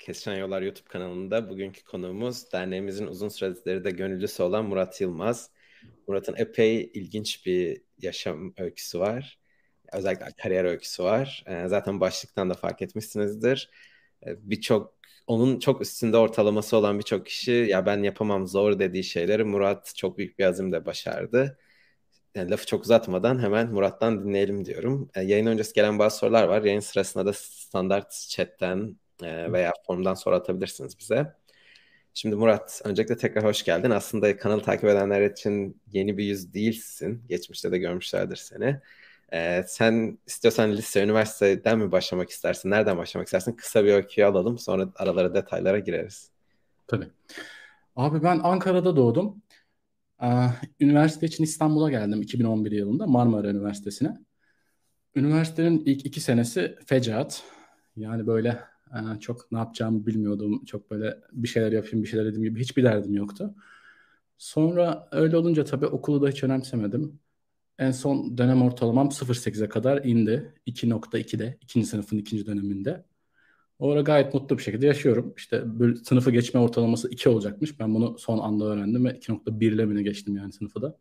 Kesişen Yollar YouTube kanalında bugünkü konuğumuz derneğimizin uzun süredir de gönüllüsü olan Murat Yılmaz. Murat'ın epey ilginç bir yaşam öyküsü var. Özellikle kariyer öyküsü var. Ee, zaten başlıktan da fark etmişsinizdir. Ee, birçok onun çok üstünde ortalaması olan birçok kişi ya ben yapamam zor dediği şeyleri Murat çok büyük bir azimle başardı. Yani lafı çok uzatmadan hemen Murat'tan dinleyelim diyorum. E, yayın öncesi gelen bazı sorular var. Yayın sırasında da standart chatten e, veya formdan soru atabilirsiniz bize. Şimdi Murat, öncelikle tekrar hoş geldin. Aslında kanalı takip edenler için yeni bir yüz değilsin. Geçmişte de görmüşlerdir seni. Ee, sen istiyorsan lise, üniversiteden mi başlamak istersin? Nereden başlamak istersin? Kısa bir öyküyü alalım. Sonra aralara detaylara gireriz. Tabii. Abi ben Ankara'da doğdum. Ee, üniversite için İstanbul'a geldim 2011 yılında Marmara Üniversitesi'ne. Üniversitenin ilk iki senesi fecaat. Yani böyle çok ne yapacağımı bilmiyordum. Çok böyle bir şeyler yapayım, bir şeyler dediğim gibi hiçbir derdim yoktu. Sonra öyle olunca tabii okulu da hiç önemsemedim. En son dönem ortalamam 0.8'e kadar indi. 2.2'de, ikinci sınıfın ikinci döneminde. O ara gayet mutlu bir şekilde yaşıyorum. İşte sınıfı geçme ortalaması 2 olacakmış. Ben bunu son anda öğrendim ve 2.1 ile mi geçtim yani sınıfı da.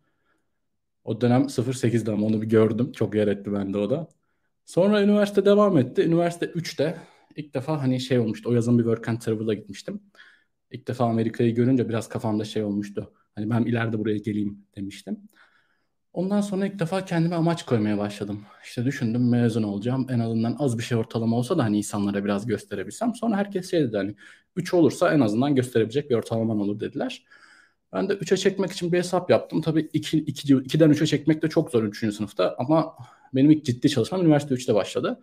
O dönem 0.8'de ama onu bir gördüm. Çok yer etti bende o da. Sonra üniversite devam etti. Üniversite 3'te ilk defa hani şey olmuştu. O yazın bir work and travel'a gitmiştim. İlk defa Amerika'yı görünce biraz kafamda şey olmuştu. Hani ben ileride buraya geleyim demiştim. Ondan sonra ilk defa kendime amaç koymaya başladım. İşte düşündüm mezun olacağım. En azından az bir şey ortalama olsa da hani insanlara biraz gösterebilsem. Sonra herkes şey dedi hani 3 olursa en azından gösterebilecek bir ortalaman olur dediler. Ben de 3'e çekmek için bir hesap yaptım. Tabii 2, 2, 2'den 3'e çekmek de çok zor 3. sınıfta. Ama benim ilk ciddi çalışmam üniversite 3'te başladı.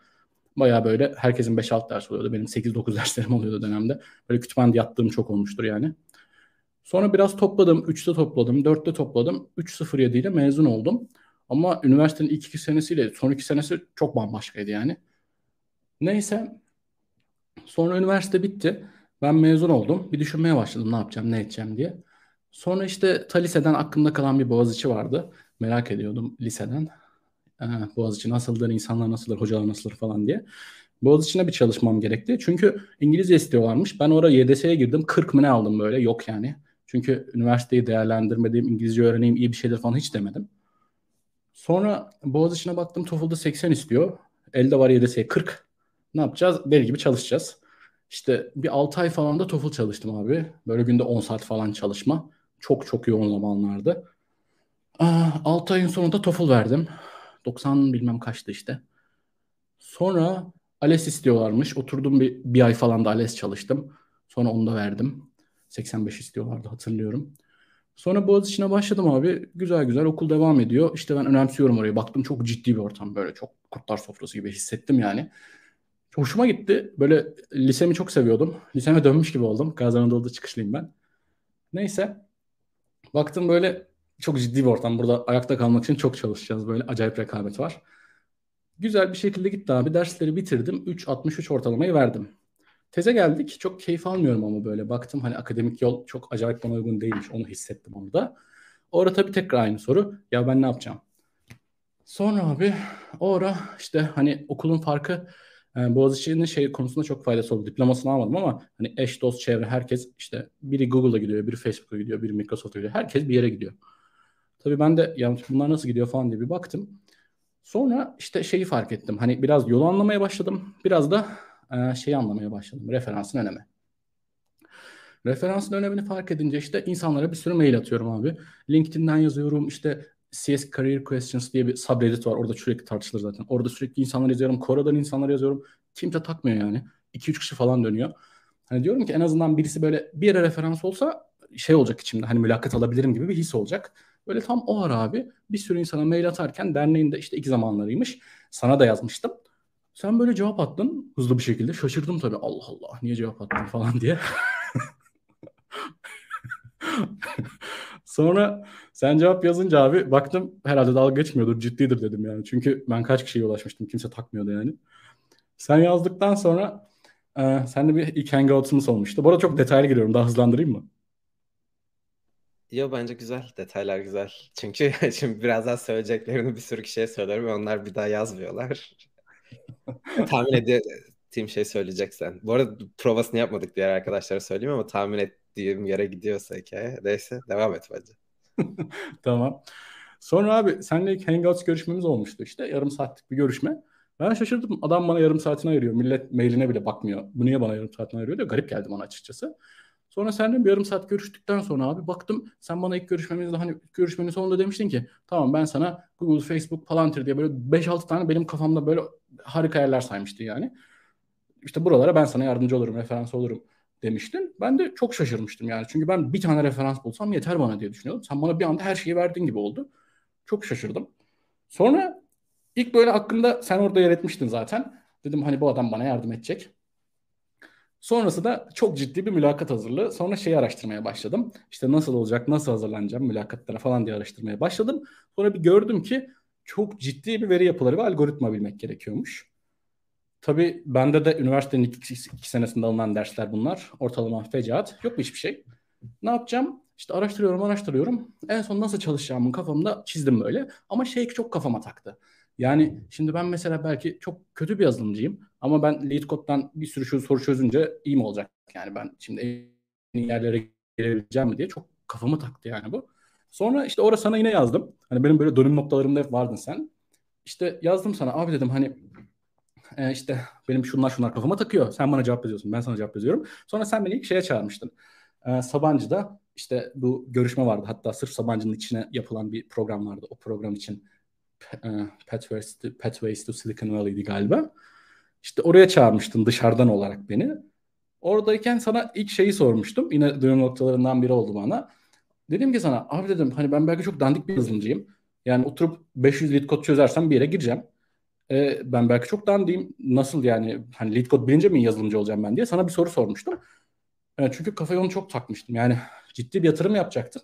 Baya böyle herkesin 5-6 ders oluyordu. Benim 8-9 derslerim oluyordu dönemde. Böyle kütüphanede yattığım çok olmuştur yani. Sonra biraz topladım. 3'te topladım. 4'te topladım. 3.07 ile mezun oldum. Ama üniversitenin ilk iki senesiyle son iki senesi çok bambaşkaydı yani. Neyse. Sonra üniversite bitti. Ben mezun oldum. Bir düşünmeye başladım ne yapacağım, ne edeceğim diye. Sonra işte ta liseden aklımda kalan bir Boğaziçi vardı. Merak ediyordum liseden. Ee, Boğaziçi nasıldır, insanlar nasıldır, hocalar nasıldır falan diye. Boğaziçi'ne bir çalışmam gerekti. Çünkü İngilizce istiyorlarmış. Ben oraya YDS'ye girdim. 40 mı ne aldım böyle. Yok yani. Çünkü üniversiteyi değerlendirmediğim, İngilizce öğreneyim, iyi bir şeyler falan hiç demedim. Sonra Boğaziçi'ne baktım TOEFL'da 80 istiyor. Elde var YDS'ye 40. Ne yapacağız? Deli gibi çalışacağız. İşte bir 6 ay falan da TOEFL çalıştım abi. Böyle günde 10 saat falan çalışma. Çok çok yoğun zamanlardı. 6 ayın sonunda TOEFL verdim. 90 bilmem kaçtı işte. Sonra ALES istiyorlarmış. Oturdum bir, bir ay falan da ALES çalıştım. Sonra onu da verdim. 85 istiyorlardı hatırlıyorum. Sonra Boğaziçi'ne başladım abi. Güzel güzel okul devam ediyor. İşte ben önemsiyorum orayı. Baktım çok ciddi bir ortam böyle. Çok kurtlar sofrası gibi hissettim yani. Hoşuma gitti. Böyle lisemi çok seviyordum. Liseme dönmüş gibi oldum. Gazi Anadolu'da çıkışlıyım ben. Neyse. Baktım böyle çok ciddi bir ortam. Burada ayakta kalmak için çok çalışacağız. Böyle acayip rekabet var. Güzel bir şekilde gitti abi. Dersleri bitirdim. 3.63 ortalamayı verdim. Teze geldik. Çok keyif almıyorum ama böyle baktım hani akademik yol çok acayip bana uygun değilmiş. Onu hissettim orada. Orada tabii tekrar aynı soru. Ya ben ne yapacağım? Sonra abi o ara işte hani okulun farkı yani e, Boğaziçi'nin şey konusunda çok faydası oldu. Diplomasını almadım ama hani eş, dost, çevre herkes işte biri Google'a gidiyor, biri Facebook'a gidiyor, biri Microsoft'a gidiyor. Herkes bir yere gidiyor. Tabii ben de ya bunlar nasıl gidiyor falan diye bir baktım. Sonra işte şeyi fark ettim. Hani biraz yolu anlamaya başladım. Biraz da e, şeyi anlamaya başladım. Referansın önemi. Referansın önemini fark edince işte insanlara bir sürü mail atıyorum abi. LinkedIn'den yazıyorum işte CS Career Questions diye bir subreddit var. Orada sürekli tartışılır zaten. Orada sürekli insanlar yazıyorum. Koradan insanlar yazıyorum. Kimse takmıyor yani. 2-3 kişi falan dönüyor. Hani diyorum ki en azından birisi böyle bir yere referans olsa şey olacak içimde. Hani mülakat alabilirim gibi bir his olacak. Böyle tam o ara abi bir sürü insana mail atarken derneğinde işte iki zamanlarıymış. Sana da yazmıştım. Sen böyle cevap attın hızlı bir şekilde. Şaşırdım tabii. Allah Allah niye cevap attın falan diye. Sonra sen cevap yazınca abi baktım herhalde dalga geçmiyordur ciddidir dedim yani. Çünkü ben kaç kişiye ulaşmıştım kimse takmıyordu yani. Sen yazdıktan sonra e, sen de bir ilk hangout'umuz olmuştu. Bu arada çok detaylı giriyorum daha hızlandırayım mı? Yo bence güzel. Detaylar güzel. Çünkü şimdi birazdan söyleyeceklerini bir sürü kişiye söylerim ve onlar bir daha yazmıyorlar. tahmin ettiğim şey söyleyeceksen. Bu arada provasını yapmadık diğer arkadaşlara söyleyeyim ama tahmin ettiğim yere gidiyorsa hikaye. Neyse devam et bence. tamam. Sonra abi seninle ilk Hangouts görüşmemiz olmuştu işte. Yarım saatlik bir görüşme. Ben şaşırdım. Adam bana yarım saatini ayırıyor. Millet mailine bile bakmıyor. Bu niye bana yarım saatini ayırıyor diyor. Garip geldi bana açıkçası. Sonra seninle bir yarım saat görüştükten sonra abi baktım sen bana ilk görüşmemizde hani görüşmenin sonunda demiştin ki tamam ben sana Google, Facebook, Palantir diye böyle 5-6 tane benim kafamda böyle harika yerler saymıştı yani. İşte buralara ben sana yardımcı olurum, referans olurum demiştin. Ben de çok şaşırmıştım yani. Çünkü ben bir tane referans bulsam yeter bana diye düşünüyordum. Sen bana bir anda her şeyi verdiğin gibi oldu. Çok şaşırdım. Sonra ilk böyle hakkında sen orada yer etmiştin zaten. Dedim hani bu adam bana yardım edecek. Sonrası da çok ciddi bir mülakat hazırlığı. Sonra şeyi araştırmaya başladım. İşte nasıl olacak, nasıl hazırlanacağım mülakatlara falan diye araştırmaya başladım. Sonra bir gördüm ki çok ciddi bir veri yapıları ve algoritma bilmek gerekiyormuş. Tabii bende de üniversitenin iki, iki senesinde alınan dersler bunlar. Ortalama fecaat. Yok mu hiçbir şey? Ne yapacağım? İşte araştırıyorum, araştırıyorum. En son nasıl çalışacağımı kafamda çizdim böyle. Ama şey çok kafama taktı. Yani şimdi ben mesela belki çok kötü bir yazılımcıyım ama ben lead code'dan bir sürü soru çözünce iyi mi olacak? Yani ben şimdi en iyi yerlere gelebileceğim mi diye çok kafamı taktı yani bu. Sonra işte orada sana yine yazdım. Hani benim böyle dönüm noktalarımda hep vardın sen. İşte yazdım sana abi dedim hani e, işte benim şunlar şunlar kafama takıyor. Sen bana cevap yazıyorsun. Ben sana cevap yazıyorum. Sonra sen beni ilk şeye çağırmıştın. E, Sabancı'da işte bu görüşme vardı. Hatta sırf Sabancı'nın içine yapılan bir program vardı. O program için e, Pathways to, Pathways to Silicon Valley'di galiba. İşte oraya çağırmıştın dışarıdan olarak beni. Oradayken sana ilk şeyi sormuştum. Yine dönüm noktalarından biri oldu bana. Dedim ki sana abi dedim hani ben belki çok dandik bir yazılımcıyım. Yani oturup 500 lead code çözersem bir yere gireceğim. Ee, ben belki çok dandiyim. Nasıl yani hani lead code bilince mi yazılımcı olacağım ben diye sana bir soru sormuştum. Yani çünkü kafaya onu çok takmıştım. Yani ciddi bir yatırım yapacaktım.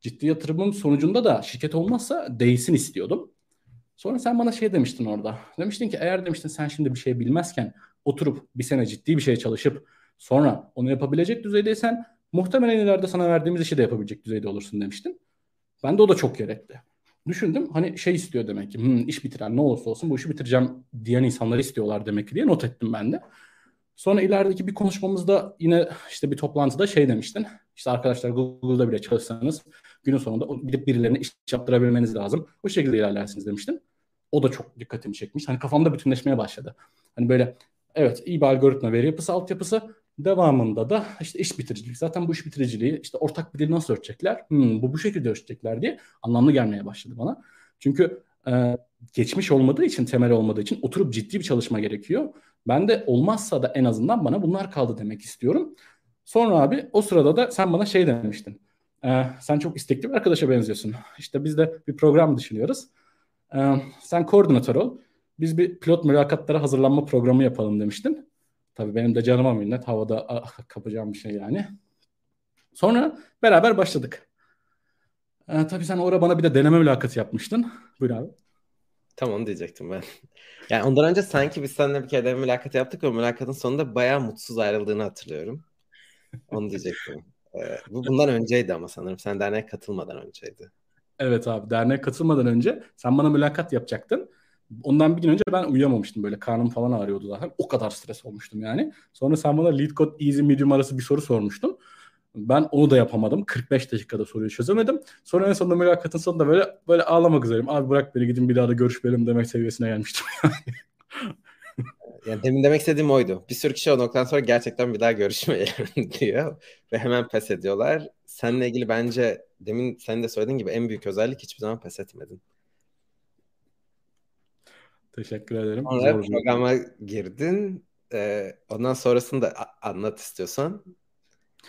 Ciddi yatırımın sonucunda da şirket olmazsa değilsin istiyordum. Sonra sen bana şey demiştin orada. Demiştin ki eğer demiştin sen şimdi bir şey bilmezken oturup bir sene ciddi bir şey çalışıp sonra onu yapabilecek düzeydeysen muhtemelen ileride sana verdiğimiz işi de yapabilecek düzeyde olursun demiştin. Ben de o da çok yer. Düşündüm hani şey istiyor demek ki hmm, iş bitiren ne olursa olsun bu işi bitireceğim diyen insanları istiyorlar demek ki diye not ettim ben de. Sonra ilerideki bir konuşmamızda yine işte bir toplantıda şey demiştin. İşte arkadaşlar Google'da bile çalışsanız günün sonunda gidip birilerine iş yaptırabilmeniz lazım. O şekilde ilerlersiniz demiştin. O da çok dikkatimi çekmiş. Hani kafamda bütünleşmeye başladı. Hani böyle evet iyi bir algoritma veri yapısı altyapısı devamında da işte iş bitiricilik. Zaten bu iş bitiriciliği işte ortak bir dil nasıl ölçecekler? Hmm, bu bu şekilde ölçecekler diye anlamlı gelmeye başladı bana. Çünkü e, geçmiş olmadığı için, temel olmadığı için oturup ciddi bir çalışma gerekiyor. Ben de olmazsa da en azından bana bunlar kaldı demek istiyorum. Sonra abi o sırada da sen bana şey demiştin. E, sen çok istekli bir arkadaşa benziyorsun. İşte biz de bir program düşünüyoruz. E, sen koordinatör ol. Biz bir pilot mülakatlara hazırlanma programı yapalım demiştin. Tabii benim de canıma minnet. Havada ah, kapacağım bir şey yani. Sonra beraber başladık. Ee, tabii sen orada bana bir de deneme mülakatı yapmıştın. Buyur abi. Tamam diyecektim ben. Yani ondan önce sanki biz seninle bir kere deneme mülakatı yaptık ve mülakatın sonunda bayağı mutsuz ayrıldığını hatırlıyorum. Onu diyecektim. Ee, bu bundan önceydi ama sanırım. Sen derneğe katılmadan önceydi. Evet abi derneğe katılmadan önce sen bana mülakat yapacaktın. Ondan bir gün önce ben uyuyamamıştım böyle karnım falan ağrıyordu zaten. O kadar stres olmuştum yani. Sonra sen bana lead code easy medium arası bir soru sormuştun. Ben onu da yapamadım. 45 dakikada soruyu çözemedim. Sonra en sonunda mülakatın sonunda böyle böyle ağlamak üzereyim. Abi bırak beni gidin bir daha da görüşmeyelim demek seviyesine gelmiştim yani. demin demek istediğim oydu. Bir sürü kişi o noktadan sonra gerçekten bir daha görüşmeyelim diyor. Ve hemen pes ediyorlar. Seninle ilgili bence demin sen de söylediğin gibi en büyük özellik hiçbir zaman pes etmedin. Teşekkür ederim. Sonra Zor programa girdin. Ee, ondan sonrasını da anlat istiyorsan.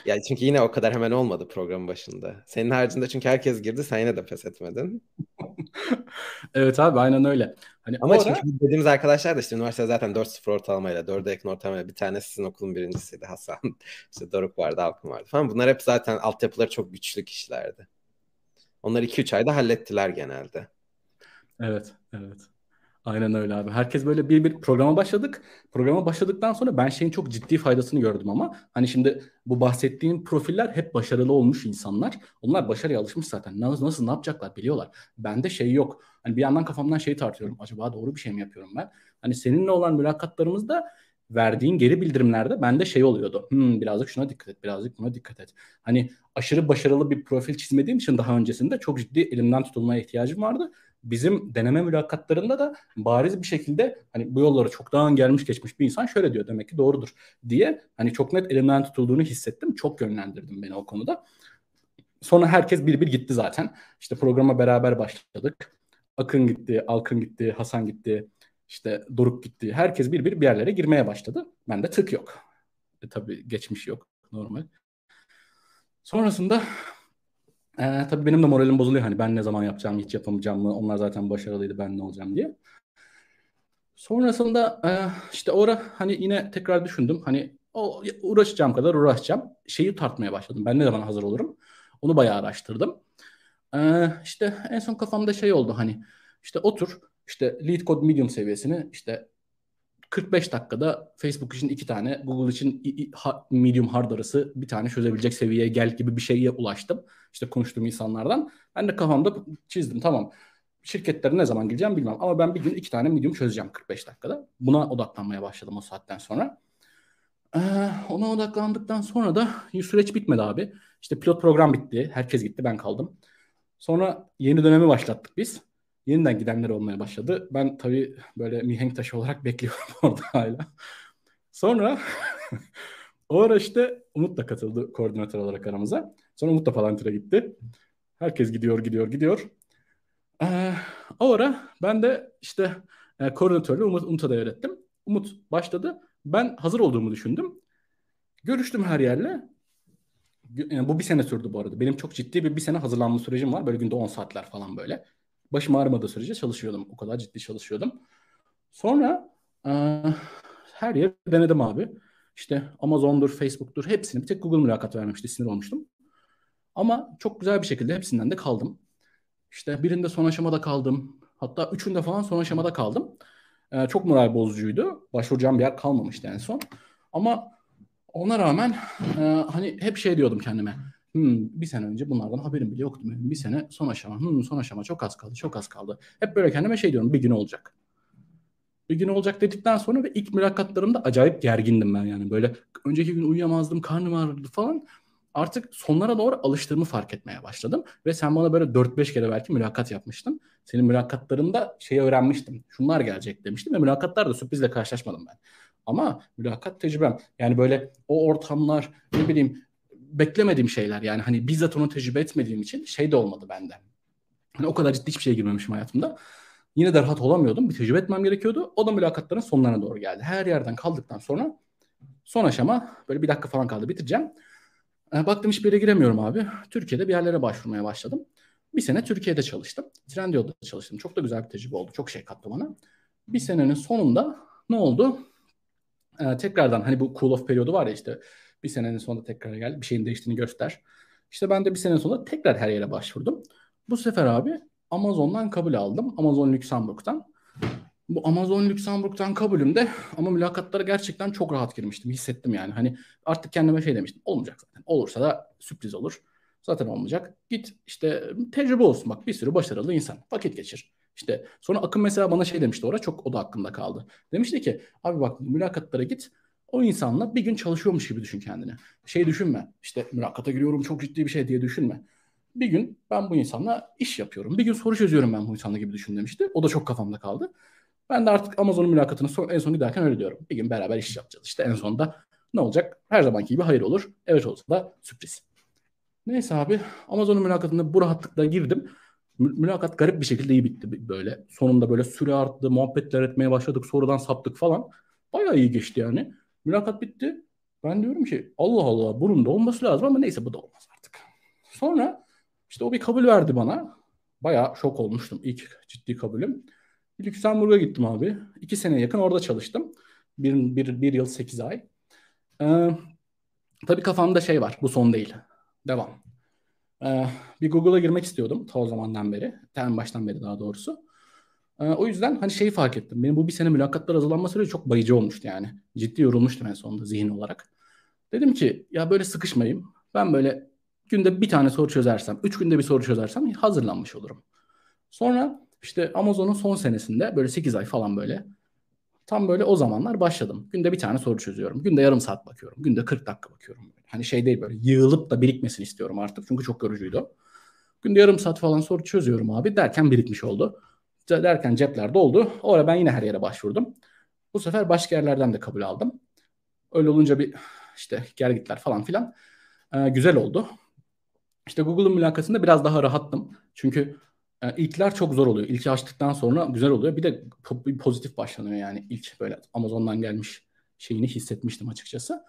Yani çünkü yine o kadar hemen olmadı programın başında. Senin haricinde çünkü herkes girdi sen yine de pes etmedin. evet abi aynen öyle. Hani Ama ara... çünkü dediğimiz arkadaşlar da işte üniversite zaten 4-0 ortalamayla, 4'e yakın ortalamayla bir tanesi sizin okulun birincisiydi Hasan. işte Doruk vardı, Alkım vardı falan. Bunlar hep zaten altyapıları çok güçlü kişilerdi. Onlar 2-3 ayda hallettiler genelde. Evet, evet. Aynen öyle abi. Herkes böyle bir bir programa başladık. Programa başladıktan sonra ben şeyin çok ciddi faydasını gördüm ama hani şimdi bu bahsettiğim profiller hep başarılı olmuş insanlar. Onlar başarıya alışmış zaten. Nasıl nasıl ne yapacaklar biliyorlar. Bende şey yok. Hani bir yandan kafamdan şey tartıyorum. Acaba doğru bir şey mi yapıyorum ben? Hani seninle olan mülakatlarımızda verdiğin geri bildirimlerde bende şey oluyordu. Hmm, birazcık şuna dikkat et, birazcık buna dikkat et. Hani aşırı başarılı bir profil çizmediğim için daha öncesinde çok ciddi elimden tutulmaya ihtiyacım vardı. Bizim deneme mülakatlarında da bariz bir şekilde hani bu yollara çoktan gelmiş geçmiş bir insan şöyle diyor demek ki doğrudur diye hani çok net elimden tutulduğunu hissettim. Çok yönlendirdim beni o konuda. Sonra herkes bir bir gitti zaten. İşte programa beraber başladık. Akın gitti, Alkın gitti, Hasan gitti, işte Doruk gitti. Herkes bir bir bir yerlere girmeye başladı. Bende tık yok. E, tabii geçmiş yok normal. Sonrasında e, tabii benim de moralim bozuluyor. Hani ben ne zaman yapacağım, hiç yapamayacağım mı? Onlar zaten başarılıydı, ben ne olacağım diye. Sonrasında e, işte orada hani yine tekrar düşündüm. Hani o uğraşacağım kadar uğraşacağım. Şeyi tartmaya başladım. Ben ne zaman hazır olurum? Onu bayağı araştırdım. Ee, işte en son kafamda şey oldu hani işte otur işte lead code medium seviyesini işte 45 dakikada Facebook için iki tane, Google için medium hard arası bir tane çözebilecek seviyeye gel gibi bir şeye ulaştım. İşte konuştuğum insanlardan. Ben de kafamda çizdim tamam. Şirketlere ne zaman gireceğim bilmem ama ben bir gün iki tane medium çözeceğim 45 dakikada. Buna odaklanmaya başladım o saatten sonra. Ee, ona odaklandıktan sonra da süreç bitmedi abi. İşte pilot program bitti. Herkes gitti ben kaldım. Sonra yeni dönemi başlattık biz. Yeniden gidenler olmaya başladı. Ben tabii böyle mihenk taşı olarak bekliyorum orada hala. Sonra o ara işte Umut da katıldı koordinatör olarak aramıza. Sonra Umut da Palantir'e gitti. Herkes gidiyor, gidiyor, gidiyor. Ee, o ara ben de işte e, koordinatörle Umut, Umut'a da öğrettim. Umut başladı. Ben hazır olduğumu düşündüm. Görüştüm her yerle. Yani bu bir sene sürdü bu arada. Benim çok ciddi bir bir sene hazırlanma sürecim var. Böyle günde 10 saatler falan böyle. Başım ağrımadığı sürece çalışıyordum. O kadar ciddi çalışıyordum. Sonra e, her yer denedim abi. İşte Amazon'dur, Facebook'tur hepsini bir tek Google mülakat vermemişti. Sinir olmuştum. Ama çok güzel bir şekilde hepsinden de kaldım. İşte birinde son aşamada kaldım. Hatta üçünde falan son aşamada kaldım. Ee, çok moral bozucuydu. Başvuracağım bir yer kalmamıştı en son. Ama ona rağmen e, hani hep şey diyordum kendime. Hmm, bir sene önce bunlardan haberim bile yoktu benim. Bir sene son aşama. Hmm, son aşama çok az kaldı, çok az kaldı. Hep böyle kendime şey diyorum. Bir gün olacak. Bir gün olacak dedikten sonra ve ilk mülakatlarımda acayip gergindim ben yani. Böyle önceki gün uyuyamazdım, karnım ağrırdı falan. Artık sonlara doğru alıştığımı fark etmeye başladım. Ve sen bana böyle 4-5 kere belki mülakat yapmıştın. Senin mülakatlarında şeyi öğrenmiştim. Şunlar gelecek demiştim ve mülakatlarda sürprizle karşılaşmadım ben. Ama mülakat tecrübem yani böyle o ortamlar ne bileyim beklemediğim şeyler yani hani bizzat onu tecrübe etmediğim için şey de olmadı bende. Hani o kadar ciddi hiçbir şeye girmemişim hayatımda. Yine de rahat olamıyordum. Bir tecrübe etmem gerekiyordu. O da mülakatların sonlarına doğru geldi. Her yerden kaldıktan sonra son aşama böyle bir dakika falan kaldı bitireceğim. E, baktım hiçbir yere giremiyorum abi. Türkiye'de bir yerlere başvurmaya başladım. Bir sene Türkiye'de çalıştım. Trendyol'da çalıştım. Çok da güzel bir tecrübe oldu. Çok şey kattı bana. Bir senenin sonunda ne oldu? Ee, tekrardan hani bu cool off periyodu var ya işte bir senenin sonunda tekrar gel bir şeyin değiştiğini göster. İşte ben de bir sene sonra tekrar her yere başvurdum. Bu sefer abi Amazon'dan kabul aldım. Amazon Lüksemburg'dan. Bu Amazon Lüksemburg'dan kabulümde ama mülakatlara gerçekten çok rahat girmiştim. Hissettim yani. Hani artık kendime şey demiştim. Olmayacak zaten. Olursa da sürpriz olur. Zaten olmayacak. Git işte tecrübe olsun bak bir sürü başarılı insan. Vakit geçir. İşte sonra Akın mesela bana şey demişti orada çok o da aklımda kaldı. Demişti ki abi bak mülakatlara git o insanla bir gün çalışıyormuş gibi düşün kendini. Şey düşünme işte mülakata giriyorum çok ciddi bir şey diye düşünme. Bir gün ben bu insanla iş yapıyorum. Bir gün soru çözüyorum ben bu insanla gibi düşün demişti. O da çok kafamda kaldı. Ben de artık Amazon'un mülakatını son, en son giderken öyle diyorum. Bir gün beraber iş yapacağız. İşte en sonunda ne olacak? Her zamanki gibi hayır olur. Evet olsa da sürpriz. Neyse abi Amazon'un mülakatında bu rahatlıkla girdim. Mülakat garip bir şekilde iyi bitti böyle. Sonunda böyle süre arttı, muhabbetler etmeye başladık, sorudan saptık falan. Bayağı iyi geçti yani. Mülakat bitti. Ben diyorum ki Allah Allah bunun da olması lazım ama neyse bu da olmaz artık. Sonra işte o bir kabul verdi bana. Bayağı şok olmuştum ilk ciddi kabulüm. Lüksemburg'a gittim abi. İki sene yakın orada çalıştım. Bir, bir, bir yıl sekiz ay. Ee, tabii kafamda şey var. Bu son değil. Devam. Ee, bir Google'a girmek istiyordum ta o zamandan beri. En baştan beri daha doğrusu. Ee, o yüzden hani şeyi fark ettim. Benim bu bir sene mülakatlar hazırlanma süreci çok bayıcı olmuştu yani. Ciddi yorulmuştum en sonunda zihin olarak. Dedim ki ya böyle sıkışmayayım. Ben böyle günde bir tane soru çözersem, üç günde bir soru çözersem hazırlanmış olurum. Sonra işte Amazon'un son senesinde böyle 8 ay falan böyle Tam böyle o zamanlar başladım. Günde bir tane soru çözüyorum. Günde yarım saat bakıyorum. Günde 40 dakika bakıyorum. Hani şey değil böyle yığılıp da birikmesini istiyorum artık. Çünkü çok yorucuydu. Günde yarım saat falan soru çözüyorum abi. Derken birikmiş oldu. Derken cepler doldu. Orada ben yine her yere başvurdum. Bu sefer başka yerlerden de kabul aldım. Öyle olunca bir işte gergitler falan filan ee, güzel oldu. İşte Google'ın mülakatında biraz daha rahattım. Çünkü e, ilkler çok zor oluyor. İlki açtıktan sonra güzel oluyor. Bir de pozitif başlanıyor yani. ilk böyle Amazon'dan gelmiş şeyini hissetmiştim açıkçası.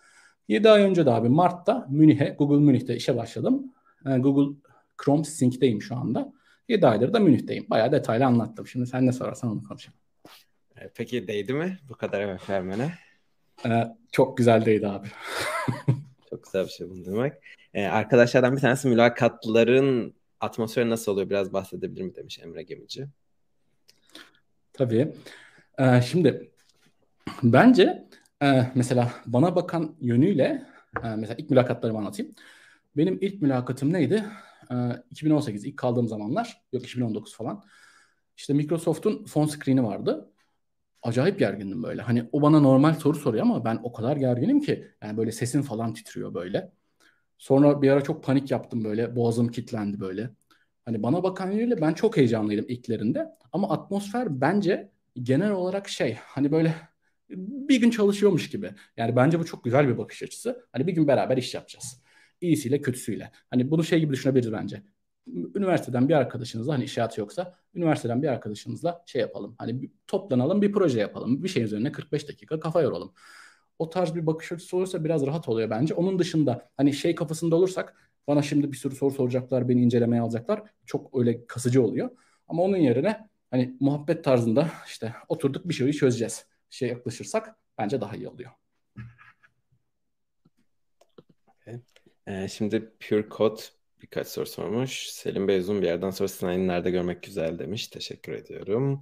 7 ay önce de abi Mart'ta Münih'e, Google Münih'te işe başladım. Yani Google Chrome Sync'teyim şu anda. 7 aydır da Münih'teyim. Bayağı detaylı anlattım. Şimdi sen ne sorarsan onu konuşalım. E, peki değdi mi bu kadar emek vermene? Ee, çok güzel değdi abi. çok güzel bir şey bunu demek. Ee, arkadaşlardan bir tanesi mülakatların atmosferi nasıl oluyor biraz bahsedebilir mi demiş Emre Gemici. Tabii. Ee, şimdi bence e, mesela bana bakan yönüyle e, mesela ilk mülakatlarımı anlatayım. Benim ilk mülakatım neydi? E, 2018 ilk kaldığım zamanlar. Yok 2019 falan. İşte Microsoft'un phone screen'i vardı. Acayip gergindim böyle. Hani o bana normal soru soruyor ama ben o kadar gerginim ki yani böyle sesim falan titriyor böyle. Sonra bir ara çok panik yaptım böyle. Boğazım kilitlendi böyle. Hani bana bakan yönüyle ben çok heyecanlıydım ilklerinde. Ama atmosfer bence genel olarak şey hani böyle bir gün çalışıyormuş gibi. Yani bence bu çok güzel bir bakış açısı. Hani bir gün beraber iş yapacağız. İyisiyle kötüsüyle. Hani bunu şey gibi düşünebiliriz bence. Üniversiteden bir arkadaşınızla hani iş hayatı yoksa üniversiteden bir arkadaşınızla şey yapalım. Hani bir, toplanalım bir proje yapalım. Bir şey üzerine 45 dakika kafa yoralım o tarz bir bakış açısı olursa biraz rahat oluyor bence. Onun dışında hani şey kafasında olursak bana şimdi bir sürü soru soracaklar, beni incelemeye alacaklar. Çok öyle kasıcı oluyor. Ama onun yerine hani muhabbet tarzında işte oturduk bir şeyi çözeceğiz. Şey yaklaşırsak bence daha iyi oluyor. Okay. Ee, şimdi Pure Code birkaç soru sormuş. Selim Bey uzun bir yerden sonra Sinan'ı nerede görmek güzel demiş. Teşekkür ediyorum.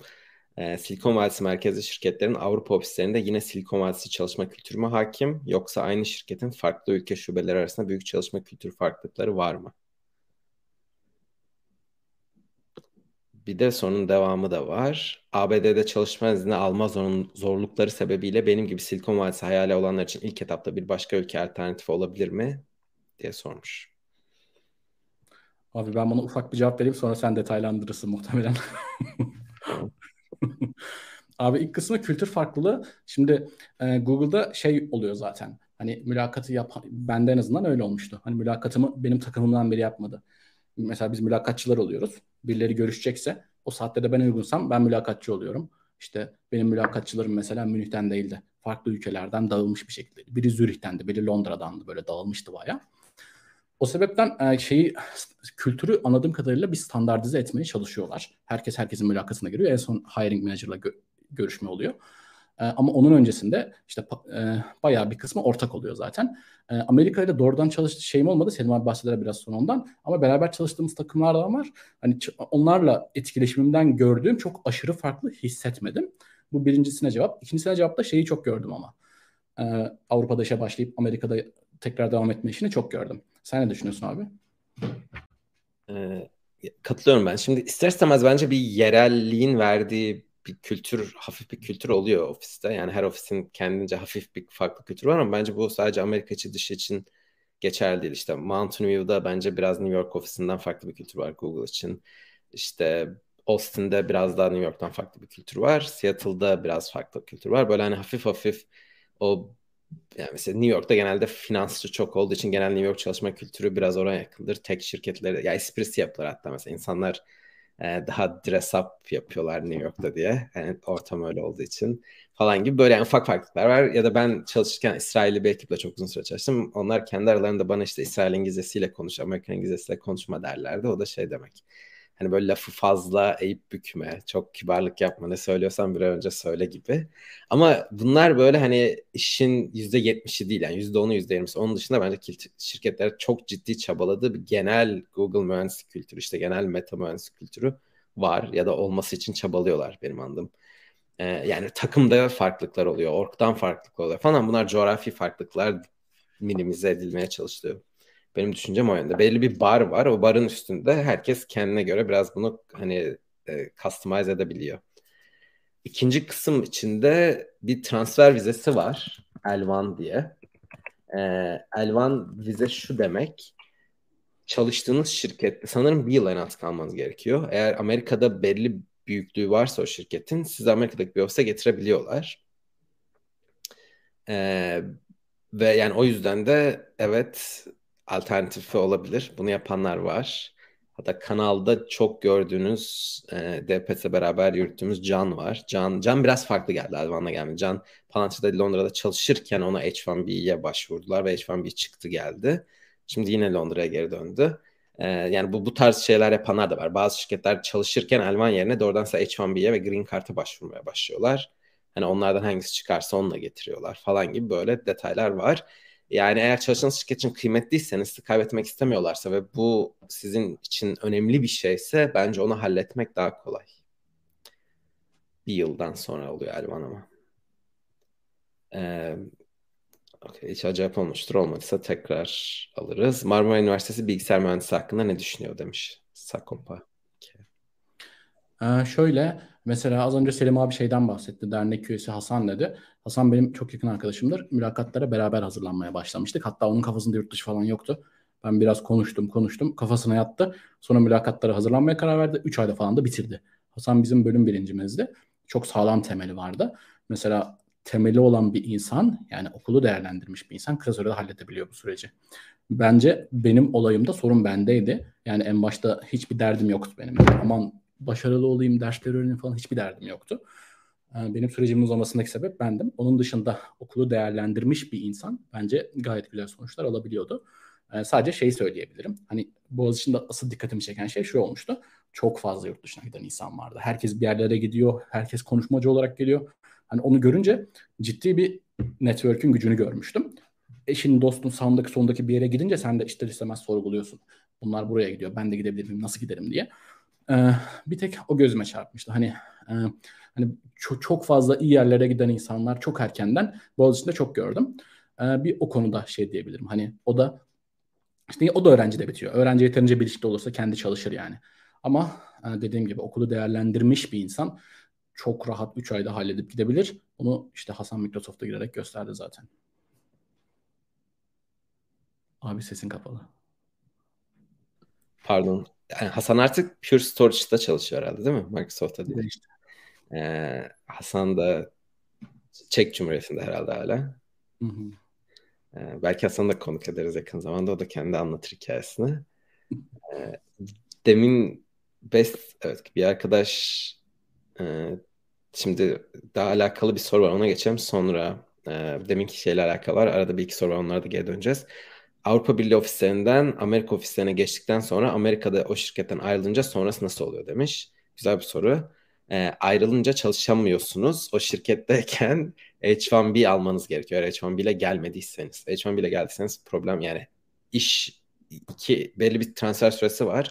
Ee, Silikon Vadisi merkezli şirketlerin Avrupa ofislerinde yine Silikon Vadisi çalışma kültürü mü hakim yoksa aynı şirketin farklı ülke şubeleri arasında büyük çalışma kültürü farklılıkları var mı? Bir de sorunun devamı da var. ABD'de çalışma izni alma zorlukları sebebiyle benim gibi Silikon Vadisi hayali olanlar için ilk etapta bir başka ülke alternatifi olabilir mi? Diye sormuş. Abi ben buna ufak bir cevap vereyim sonra sen detaylandırırsın muhtemelen. Abi ilk kısmı kültür farklılığı. Şimdi e, Google'da şey oluyor zaten. Hani mülakatı yap bende en azından öyle olmuştu. Hani mülakatımı benim takımımdan biri yapmadı. Mesela biz mülakatçılar oluyoruz. Birileri görüşecekse o saatte de ben uygunsam ben mülakatçı oluyorum. İşte benim mülakatçılarım mesela Münih'ten değildi. Farklı ülkelerden dağılmış bir şekilde. Biri Zürih'tendi, biri Londra'dandı böyle dağılmıştı baya. O sebepten e, şeyi kültürü anladığım kadarıyla bir standartize etmeye çalışıyorlar. Herkes herkesin mülakatına giriyor. En son hiring manager'la gö- görüşme oluyor. E, ama onun öncesinde işte e, bayağı bir kısmı ortak oluyor zaten. E, Amerika ile doğrudan çalıştığı şeyim olmadı. Selim abi bahseder biraz sonra ondan. Ama beraber çalıştığımız takımlar da var. Hani onlarla etkileşimimden gördüğüm çok aşırı farklı hissetmedim. Bu birincisine cevap. İkincisine cevap da şeyi çok gördüm ama. E, Avrupa'da işe başlayıp Amerika'da tekrar devam etme işini çok gördüm. Sen ne düşünüyorsun abi? Ee, katılıyorum ben. Şimdi ister istemez bence bir yerelliğin verdiği bir kültür, hafif bir kültür oluyor ofiste. Yani her ofisin kendince hafif bir farklı kültür var ama bence bu sadece Amerika içi dışı için geçerli değil. İşte Mountain View'da bence biraz New York ofisinden farklı bir kültür var Google için. İşte Austin'de biraz daha New York'tan farklı bir kültür var. Seattle'da biraz farklı bir kültür var. Böyle hani hafif hafif o yani mesela New York'ta genelde finansçı çok olduğu için genel New York çalışma kültürü biraz oraya yakındır. Tek şirketleri ya esprisi yapılır hatta mesela insanlar e, daha dress up yapıyorlar New York'ta diye. Yani ortam öyle olduğu için falan gibi böyle yani ufak farklılıklar var. Ya da ben çalışırken İsrailli bir ekiple çok uzun süre çalıştım. Onlar kendi aralarında bana işte İsrail İngilizcesiyle konuş, Amerikan İngilizcesiyle konuşma derlerdi. O da şey demek Hani böyle lafı fazla eğip bükme, çok kibarlık yapma, ne söylüyorsan bir önce söyle gibi. Ama bunlar böyle hani işin yüzde yetmişi değil yani yüzde onu yüzde yirmisi. Onun dışında bence şirketler çok ciddi çabaladığı bir genel Google mühendislik kültürü, işte genel meta mühendislik kültürü var ya da olması için çabalıyorlar benim anladığım. Ee, yani takımda farklılıklar oluyor, orktan farklılıklar oluyor falan. Bunlar coğrafi farklılıklar minimize edilmeye çalışılıyor. Benim düşüncem o yönde. Belli bir bar var. O barın üstünde herkes kendine göre biraz bunu hani e, customize edebiliyor. ikinci kısım içinde bir transfer vizesi var. Elvan diye. Ee, Elvan vize şu demek. Çalıştığınız şirkette sanırım bir yıl en az kalmanız gerekiyor. Eğer Amerika'da belli büyüklüğü varsa o şirketin sizi Amerika'daki bir ofise getirebiliyorlar. Ee, ve yani o yüzden de evet alternatifi olabilir. Bunu yapanlar var. Hatta kanalda çok gördüğünüz e, DPS beraber yürüttüğümüz Can var. Can Can biraz farklı geldi Elvan'la gelmedi. Can Palantir'de Londra'da çalışırken ona H1B'ye başvurdular ve H1B çıktı geldi. Şimdi yine Londra'ya geri döndü. E, yani bu bu tarz şeyler yapanlar da var. Bazı şirketler çalışırken Elvan yerine doğrudan H1B'ye ve Green Card'a başvurmaya başlıyorlar. Hani onlardan hangisi çıkarsa onunla getiriyorlar falan gibi böyle detaylar var. Yani eğer çalıştığınız şirket için kıymetliyseniz, sizi kaybetmek istemiyorlarsa ve bu sizin için önemli bir şeyse bence onu halletmek daha kolay. Bir yıldan sonra oluyor Elvan ama. Ee, okay, hiç acayip olmuştur. Olmadıysa tekrar alırız. Marmara Üniversitesi bilgisayar mühendisi hakkında ne düşünüyor demiş Sakopa. Ee, şöyle mesela az önce Selim abi şeyden bahsetti. Dernek üyesi Hasan dedi. Hasan benim çok yakın arkadaşımdır. Mülakatlara beraber hazırlanmaya başlamıştık. Hatta onun kafasında yurt dışı falan yoktu. Ben biraz konuştum konuştum. Kafasına yattı. Sonra mülakatlara hazırlanmaya karar verdi. 3 ayda falan da bitirdi. Hasan bizim bölüm birincimizdi. Çok sağlam temeli vardı. Mesela temeli olan bir insan yani okulu değerlendirmiş bir insan kısa sürede halledebiliyor bu süreci. Bence benim olayımda sorun bendeydi. Yani en başta hiçbir derdim yoktu benim. Aman başarılı olayım, dersleri öğreneyim falan hiçbir derdim yoktu. Ee, benim sürecimin uzamasındaki sebep bendim. Onun dışında okulu değerlendirmiş bir insan bence gayet güzel sonuçlar alabiliyordu. Ee, sadece şey söyleyebilirim. Hani Boğaziçi'nde asıl dikkatimi çeken şey şu olmuştu. Çok fazla yurt dışına giden insan vardı. Herkes bir yerlere gidiyor. Herkes konuşmacı olarak geliyor. Hani onu görünce ciddi bir network'ün gücünü görmüştüm. Eşin, dostun sağındaki sondaki bir yere gidince sen de ister istemez sorguluyorsun. Bunlar buraya gidiyor. Ben de gidebilir miyim? Nasıl giderim diye. Ee, bir tek o gözüme çarpmıştı. Hani e, hani çok, çok fazla iyi yerlere giden insanlar çok erkenden Boğaziçi'nde çok gördüm. Ee, bir o konuda şey diyebilirim. Hani o da işte o da öğrencide bitiyor. Öğrenci yeterince bilinçli olursa kendi çalışır yani. Ama e, dediğim gibi okulu değerlendirmiş bir insan çok rahat 3 ayda halledip gidebilir. Bunu işte Hasan Microsoft'a girerek gösterdi zaten. Abi sesin kapalı. Pardon yani Hasan artık Pure Storage'da çalışıyor herhalde değil mi? Microsoft'ta değil. İşte. Ee, Hasan da Çek Cumhuriyeti'nde herhalde hala. Hı hı. Ee, belki Hasan'ı da konuk ederiz yakın zamanda. O da kendi anlatır hikayesini. Ee, demin Best, evet bir arkadaş e, şimdi daha alakalı bir soru var. Ona geçelim. Sonra e, deminki şeyle alakalı var. Arada bir iki soru var. Onlara da geri döneceğiz. Avrupa Birliği ofislerinden Amerika ofislerine geçtikten sonra Amerika'da o şirketten ayrılınca sonrası nasıl oluyor demiş. Güzel bir soru. E, ayrılınca çalışamıyorsunuz. O şirketteyken H1B almanız gerekiyor. Eğer H1B ile gelmediyseniz. H1B ile geldiyseniz problem yani iş iki belli bir transfer süresi var.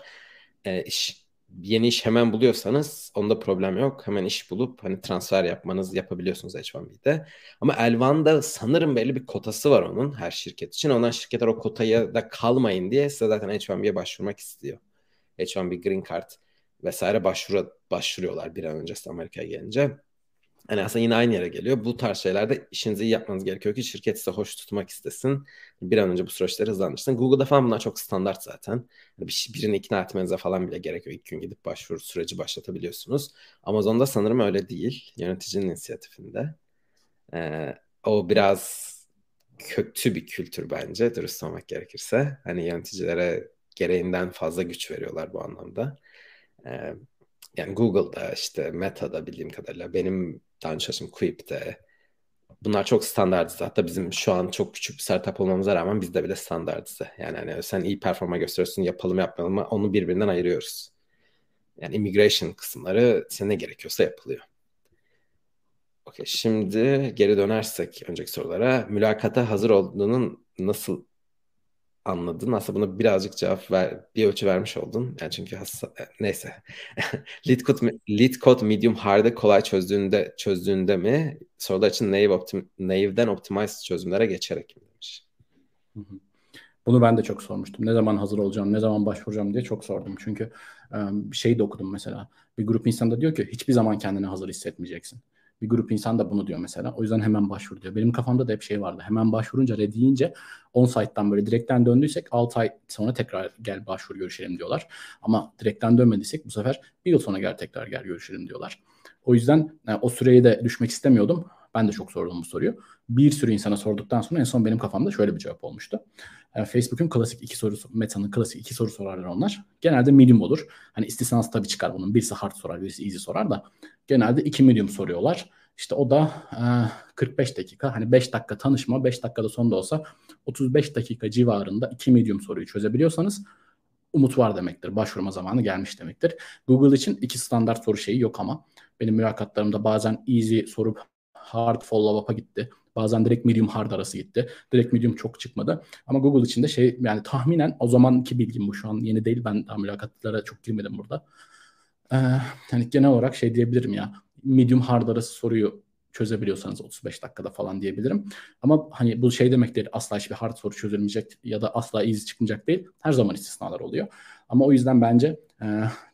E, iş yeni iş hemen buluyorsanız onda problem yok. Hemen iş bulup hani transfer yapmanız yapabiliyorsunuz H1B'de. Ama Elvan'da sanırım belli bir kotası var onun her şirket için. Ondan şirketler o kotaya da kalmayın diye size zaten H1B'ye başvurmak istiyor. H1B Green Card vesaire başvuru, başvuruyorlar bir an önce Amerika'ya gelince. Yani aslında yine aynı yere geliyor. Bu tarz şeylerde işinizi iyi yapmanız gerekiyor ki şirket size hoş tutmak istesin. Bir an önce bu süreçleri hızlandırsın. Google'da falan bunlar çok standart zaten. Bir, birini ikna etmenize falan bile gerekiyor. İlk gün gidip başvuru süreci başlatabiliyorsunuz. Amazon'da sanırım öyle değil. Yöneticinin inisiyatifinde. Ee, o biraz kötü bir kültür bence dürüst olmak gerekirse. Hani yöneticilere gereğinden fazla güç veriyorlar bu anlamda. Ee, yani Google'da işte Meta'da bildiğim kadarıyla benim daha önce çalıştığım Quip'te bunlar çok standartize. Hatta bizim şu an çok küçük bir startup olmamıza rağmen bizde bile standartize. Yani hani sen iyi performa gösteriyorsun yapalım yapmayalım mı onu birbirinden ayırıyoruz. Yani immigration kısımları size ne gerekiyorsa yapılıyor. Okey şimdi geri dönersek önceki sorulara. Mülakata hazır olduğunun nasıl anladın. Aslında buna birazcık cevap ver, bir ölçü vermiş oldun. Yani çünkü hassa, neyse. lead code, lead code medium hard'ı kolay çözdüğünde çözdüğünde mi? Sorular için naive optim, naive'den optimized çözümlere geçerek mi demiş. Bunu ben de çok sormuştum. Ne zaman hazır olacağım, ne zaman başvuracağım diye çok sordum. Çünkü şey de okudum mesela. Bir grup insan da diyor ki hiçbir zaman kendini hazır hissetmeyeceksin. Bir grup insan da bunu diyor mesela. O yüzden hemen başvur diyor. Benim kafamda da hep şey vardı. Hemen başvurunca red deyince on site'dan böyle direkten döndüysek 6 ay sonra tekrar gel başvur görüşelim diyorlar. Ama direkten dönmediysek bu sefer bir yıl sonra gel tekrar gel görüşelim diyorlar. O yüzden yani o süreyi de düşmek istemiyordum. Ben de çok sordum bu soruyu. Bir sürü insana sorduktan sonra en son benim kafamda şöyle bir cevap olmuştu. Yani Facebook'un klasik iki sorusu, Meta'nın klasik iki soru sorarlar onlar. Genelde medium olur. Hani istisnası tabii çıkar bunun. Birisi hard sorar, birisi easy sorar da. Genelde iki medium soruyorlar. İşte o da e, 45 dakika. Hani 5 dakika tanışma, 5 dakikada sonda olsa 35 dakika civarında iki medium soruyu çözebiliyorsanız umut var demektir. Başvurma zamanı gelmiş demektir. Google için iki standart soru şeyi yok ama benim mülakatlarımda bazen easy sorup hard follow-up'a gitti. Bazen direkt medium hard arası gitti. Direkt medium çok çıkmadı. Ama Google için de şey yani tahminen o zamanki bilgim bu şu an yeni değil. Ben daha mülakatlara çok girmedim burada. Ee, yani genel olarak şey diyebilirim ya. Medium hard arası soruyu çözebiliyorsanız 35 dakikada falan diyebilirim. Ama hani bu şey demek değil asla hiçbir hard soru çözülmeyecek ya da asla easy çıkmayacak değil. Her zaman istisnalar oluyor. Ama o yüzden bence e,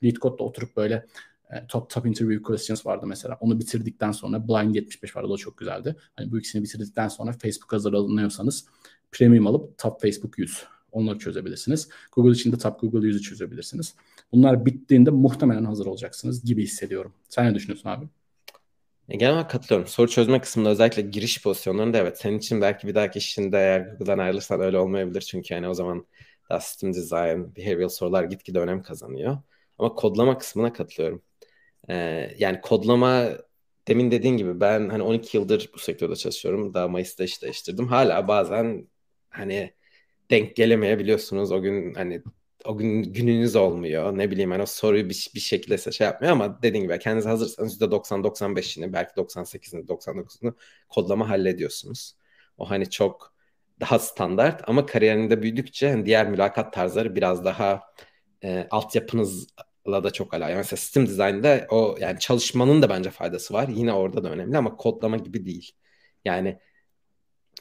lead code'da oturup böyle e, top top interview questions vardı mesela. Onu bitirdikten sonra Blind 75 vardı. O çok güzeldi. Hani bu ikisini bitirdikten sonra Facebook hazırlanıyorsanız premium alıp top Facebook 100 onları çözebilirsiniz. Google için de top Google 100'ü çözebilirsiniz. Bunlar bittiğinde muhtemelen hazır olacaksınız gibi hissediyorum. Sen ne düşünüyorsun abi? Genel olarak katılıyorum. Soru çözme kısmında özellikle giriş pozisyonlarında evet senin için belki bir dahaki işinde eğer Google'dan ayrılırsan öyle olmayabilir. Çünkü yani o zaman daha system design, behavioral sorular gitgide önem kazanıyor. Ama kodlama kısmına katılıyorum. Ee, yani kodlama demin dediğin gibi ben hani 12 yıldır bu sektörde çalışıyorum. Daha Mayıs'ta iş değiştirdim. Hala bazen hani denk gelemeyebiliyorsunuz. O gün hani o gün gününüz olmuyor. Ne bileyim hani o soruyu bir, bir şekilde size şey yapmıyor ama dediğim gibi kendiniz hazırsanız %90-95'ini belki 98'ini 99'unu kodlama hallediyorsunuz. O hani çok daha standart ama kariyerinde büyüdükçe hani diğer mülakat tarzları biraz daha e, altyapınız da çok alakalı. Yani mesela sistem dizaynda o yani çalışmanın da bence faydası var. Yine orada da önemli ama kodlama gibi değil. Yani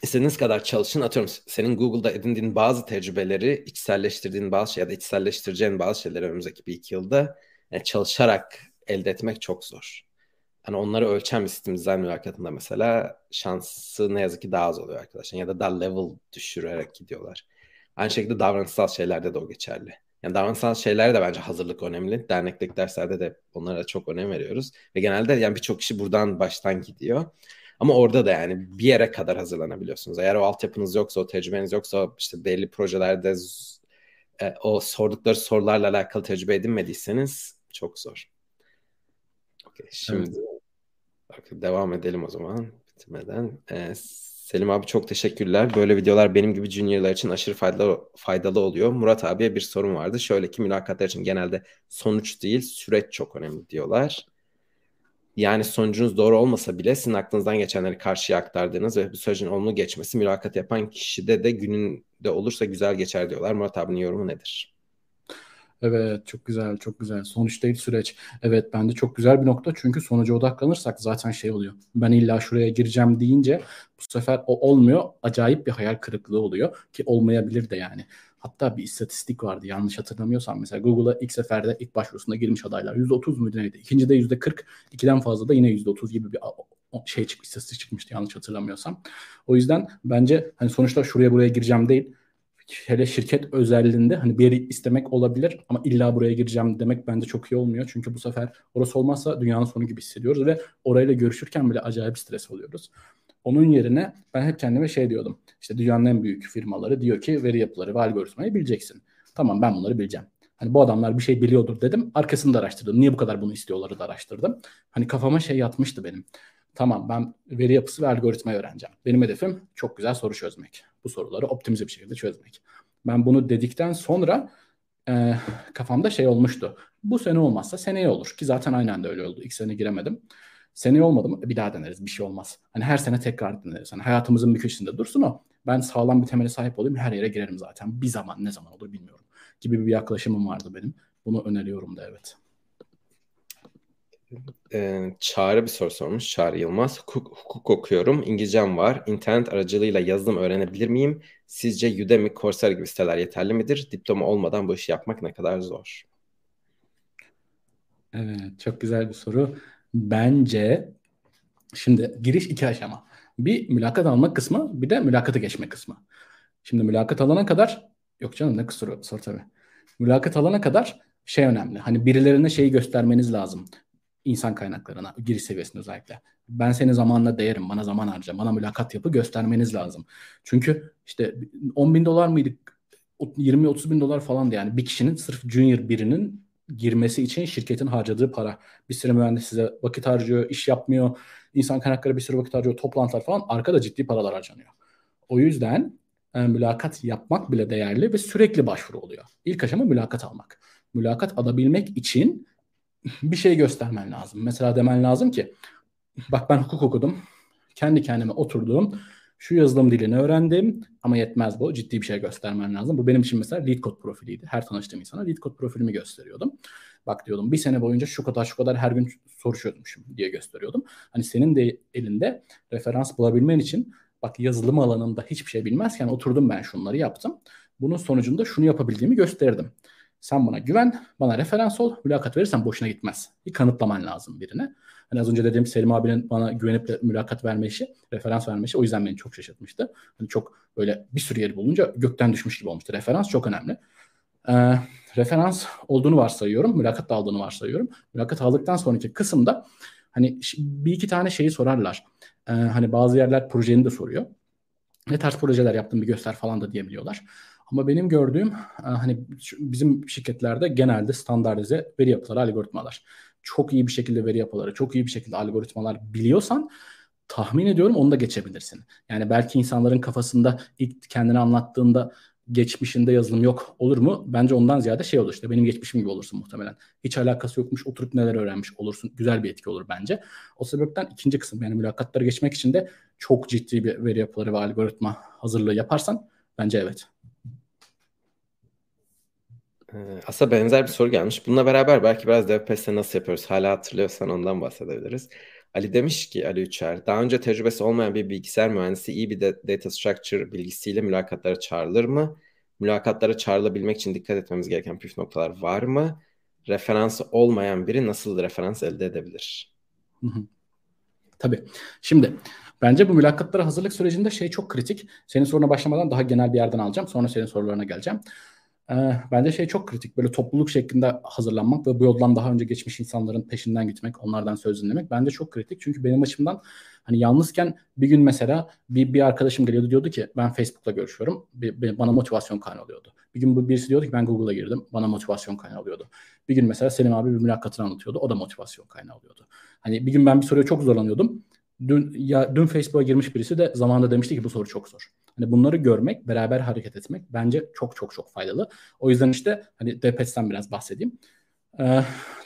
istediğiniz kadar çalışın. Atıyorum senin Google'da edindiğin bazı tecrübeleri içselleştirdiğin bazı şey ya da içselleştireceğin bazı şeyleri önümüzdeki bir iki yılda yani çalışarak elde etmek çok zor. Hani onları ölçen bir sistem dizayn mülakatında mesela şansı ne yazık ki daha az oluyor arkadaşlar. Ya da daha level düşürerek gidiyorlar. Aynı şekilde davranışsal şeylerde de o geçerli. Yani davranışsal şeylere de bence hazırlık önemli. Dernekteki derslerde de onlara çok önem veriyoruz. Ve genelde yani birçok kişi buradan baştan gidiyor. Ama orada da yani bir yere kadar hazırlanabiliyorsunuz. Eğer o altyapınız yoksa, o tecrübeniz yoksa işte belli projelerde e, o sordukları sorularla alakalı tecrübe edinmediyseniz çok zor. Okay, şimdi evet. devam edelim o zaman bitmeden. Ee, Selim abi çok teşekkürler. Böyle videolar benim gibi juniorlar için aşırı faydalı, faydalı oluyor. Murat abiye bir sorum vardı. Şöyle ki mülakatlar için genelde sonuç değil süreç çok önemli diyorlar. Yani sonucunuz doğru olmasa bile sizin aklınızdan geçenleri karşıya aktardığınız ve bu sürecin olumlu geçmesi mülakat yapan kişide de gününde olursa güzel geçer diyorlar. Murat abinin yorumu nedir? Evet çok güzel çok güzel. Sonuç değil süreç. Evet bence çok güzel bir nokta çünkü sonuca odaklanırsak zaten şey oluyor. Ben illa şuraya gireceğim deyince bu sefer o olmuyor. Acayip bir hayal kırıklığı oluyor ki olmayabilir de yani. Hatta bir istatistik vardı yanlış hatırlamıyorsam mesela Google'a ilk seferde ilk başvurusunda girmiş adaylar %30 muydu neydi? İkincide %40, ikiden fazla da yine %30 gibi bir şey çıkmış, istatistik çıkmıştı yanlış hatırlamıyorsam. O yüzden bence hani sonuçta şuraya buraya gireceğim değil hele şirket özelliğinde hani bir yeri istemek olabilir ama illa buraya gireceğim demek bence çok iyi olmuyor. Çünkü bu sefer orası olmazsa dünyanın sonu gibi hissediyoruz ve orayla görüşürken bile acayip stres oluyoruz. Onun yerine ben hep kendime şey diyordum. İşte dünyanın en büyük firmaları diyor ki veri yapıları ve algoritmayı bileceksin. Tamam ben bunları bileceğim. Hani bu adamlar bir şey biliyordur dedim. Arkasını da araştırdım. Niye bu kadar bunu istiyorları da araştırdım. Hani kafama şey yatmıştı benim. Tamam ben veri yapısı ve algoritmayı öğreneceğim. Benim hedefim çok güzel soru çözmek. Bu soruları optimize bir şekilde çözmek. Ben bunu dedikten sonra e, kafamda şey olmuştu. Bu sene olmazsa seneye olur ki zaten aynen de öyle oldu. İlk sene giremedim. Seneye olmadı mı bir daha deneriz bir şey olmaz. Hani her sene tekrar deneriz. Hani hayatımızın bir köşesinde dursun o. Ben sağlam bir temele sahip olayım her yere girerim zaten. Bir zaman ne zaman olur bilmiyorum gibi bir yaklaşımım vardı benim. Bunu öneriyorum da evet. Ee, Çağrı bir soru sormuş. Çağrı Yılmaz. Hukuk, hukuk okuyorum. İngilizcem var. İnternet aracılığıyla yazılım öğrenebilir miyim? Sizce Udemy, Coursera gibi siteler yeterli midir? Diploma olmadan bu işi yapmak ne kadar zor? Evet, çok güzel bir soru. Bence şimdi giriş iki aşama. Bir mülakat almak kısmı, bir de mülakatı geçmek kısmı. Şimdi mülakat alana kadar, yok canım ne kusuru sor tabii. Mülakat alana kadar şey önemli. Hani birilerine şeyi göstermeniz lazım. İnsan kaynaklarına, giriş seviyesinde özellikle. Ben seni zamanla değerim, bana zaman harca, bana mülakat yapı göstermeniz lazım. Çünkü işte 10 bin dolar mıydık? 20-30 bin dolar falandı yani bir kişinin sırf junior birinin girmesi için şirketin harcadığı para. Bir sürü mühendis size vakit harcıyor, iş yapmıyor. insan kaynakları bir sürü vakit harcıyor, toplantılar falan. Arkada ciddi paralar harcanıyor. O yüzden e, mülakat yapmak bile değerli ve sürekli başvuru oluyor. İlk aşama mülakat almak. Mülakat alabilmek için bir şey göstermen lazım. Mesela demen lazım ki bak ben hukuk okudum. Kendi kendime oturdum şu yazılım dilini öğrendim ama yetmez bu. Ciddi bir şey göstermen lazım. Bu benim için mesela lead code profiliydi. Her tanıştığım insana lead code profilimi gösteriyordum. Bak diyordum bir sene boyunca şu kadar şu kadar her gün soru çözmüşüm diye gösteriyordum. Hani senin de elinde referans bulabilmen için bak yazılım alanında hiçbir şey bilmezken oturdum ben şunları yaptım. Bunun sonucunda şunu yapabildiğimi gösterdim. Sen bana güven, bana referans ol, mülakat verirsen boşuna gitmez. Bir kanıtlaman lazım birine. Hani az önce dediğim Selim abinin bana güvenip mülakat verme işi, referans verme işi o yüzden beni çok şaşırtmıştı. Hani çok böyle bir sürü yeri bulunca gökten düşmüş gibi olmuştu. Referans çok önemli. Ee, referans olduğunu varsayıyorum. Mülakat aldığını varsayıyorum. Mülakat aldıktan sonraki kısımda hani bir iki tane şeyi sorarlar. Ee, hani bazı yerler projeni de soruyor. Ne tarz projeler yaptın bir göster falan da diyebiliyorlar. Ama benim gördüğüm e, hani bizim şirketlerde genelde standartize veri yapıları, algoritmalar. Çok iyi bir şekilde veri yapıları, çok iyi bir şekilde algoritmalar biliyorsan tahmin ediyorum onu da geçebilirsin. Yani belki insanların kafasında ilk kendini anlattığında geçmişinde yazılım yok olur mu? Bence ondan ziyade şey olur işte benim geçmişim gibi olursun muhtemelen. Hiç alakası yokmuş oturup neler öğrenmiş olursun. Güzel bir etki olur bence. O sebepten ikinci kısım yani mülakatları geçmek için de çok ciddi bir veri yapıları ve algoritma hazırlığı yaparsan bence evet. Ee, aslında benzer bir soru gelmiş. Bununla beraber belki biraz DevPest'te nasıl yapıyoruz? Hala hatırlıyorsan ondan bahsedebiliriz. Ali demiş ki Ali Üçer, daha önce tecrübesi olmayan bir bilgisayar mühendisi iyi bir data structure bilgisiyle mülakatlara çağrılır mı? Mülakatlara çağrılabilmek için dikkat etmemiz gereken püf noktalar var mı? Referansı olmayan biri nasıl referans elde edebilir? Tabii. Şimdi bence bu mülakatlara hazırlık sürecinde şey çok kritik. Senin soruna başlamadan daha genel bir yerden alacağım. Sonra senin sorularına geleceğim. Ee, bence şey çok kritik. Böyle topluluk şeklinde hazırlanmak ve bu yoldan daha önce geçmiş insanların peşinden gitmek, onlardan söz dinlemek bence çok kritik. Çünkü benim açımdan hani yalnızken bir gün mesela bir, bir arkadaşım geliyordu diyordu ki ben Facebook'la görüşüyorum. Bir, bir, bana motivasyon kaynağı oluyordu. Bir gün birisi diyordu ki ben Google'a girdim. Bana motivasyon kaynağı oluyordu. Bir gün mesela Selim abi bir mülakatını anlatıyordu. O da motivasyon kaynağı oluyordu. Hani bir gün ben bir soruya çok zorlanıyordum. Dün ya dün Facebook'a girmiş birisi de zamanında demişti ki bu soru çok zor. Hani bunları görmek, beraber hareket etmek bence çok çok çok faydalı. O yüzden işte hani DPET'ten biraz bahsedeyim. Ee,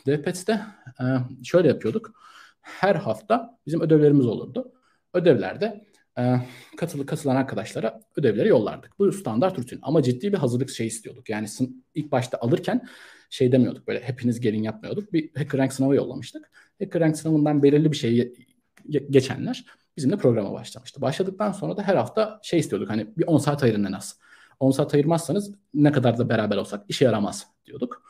e, şöyle yapıyorduk. Her hafta bizim ödevlerimiz olurdu. Ödevlerde e, katılı katılan arkadaşlara ödevleri yollardık. Bu standart rutin ama ciddi bir hazırlık şey istiyorduk. Yani ilk başta alırken şey demiyorduk böyle hepiniz gelin yapmıyorduk. Bir HackerRank sınavı yollamıştık. HackerRank sınavından belirli bir şeyi geçenler bizimle programa başlamıştı. Başladıktan sonra da her hafta şey istiyorduk hani bir 10 saat ayırın en az. 10 saat ayırmazsanız ne kadar da beraber olsak işe yaramaz diyorduk.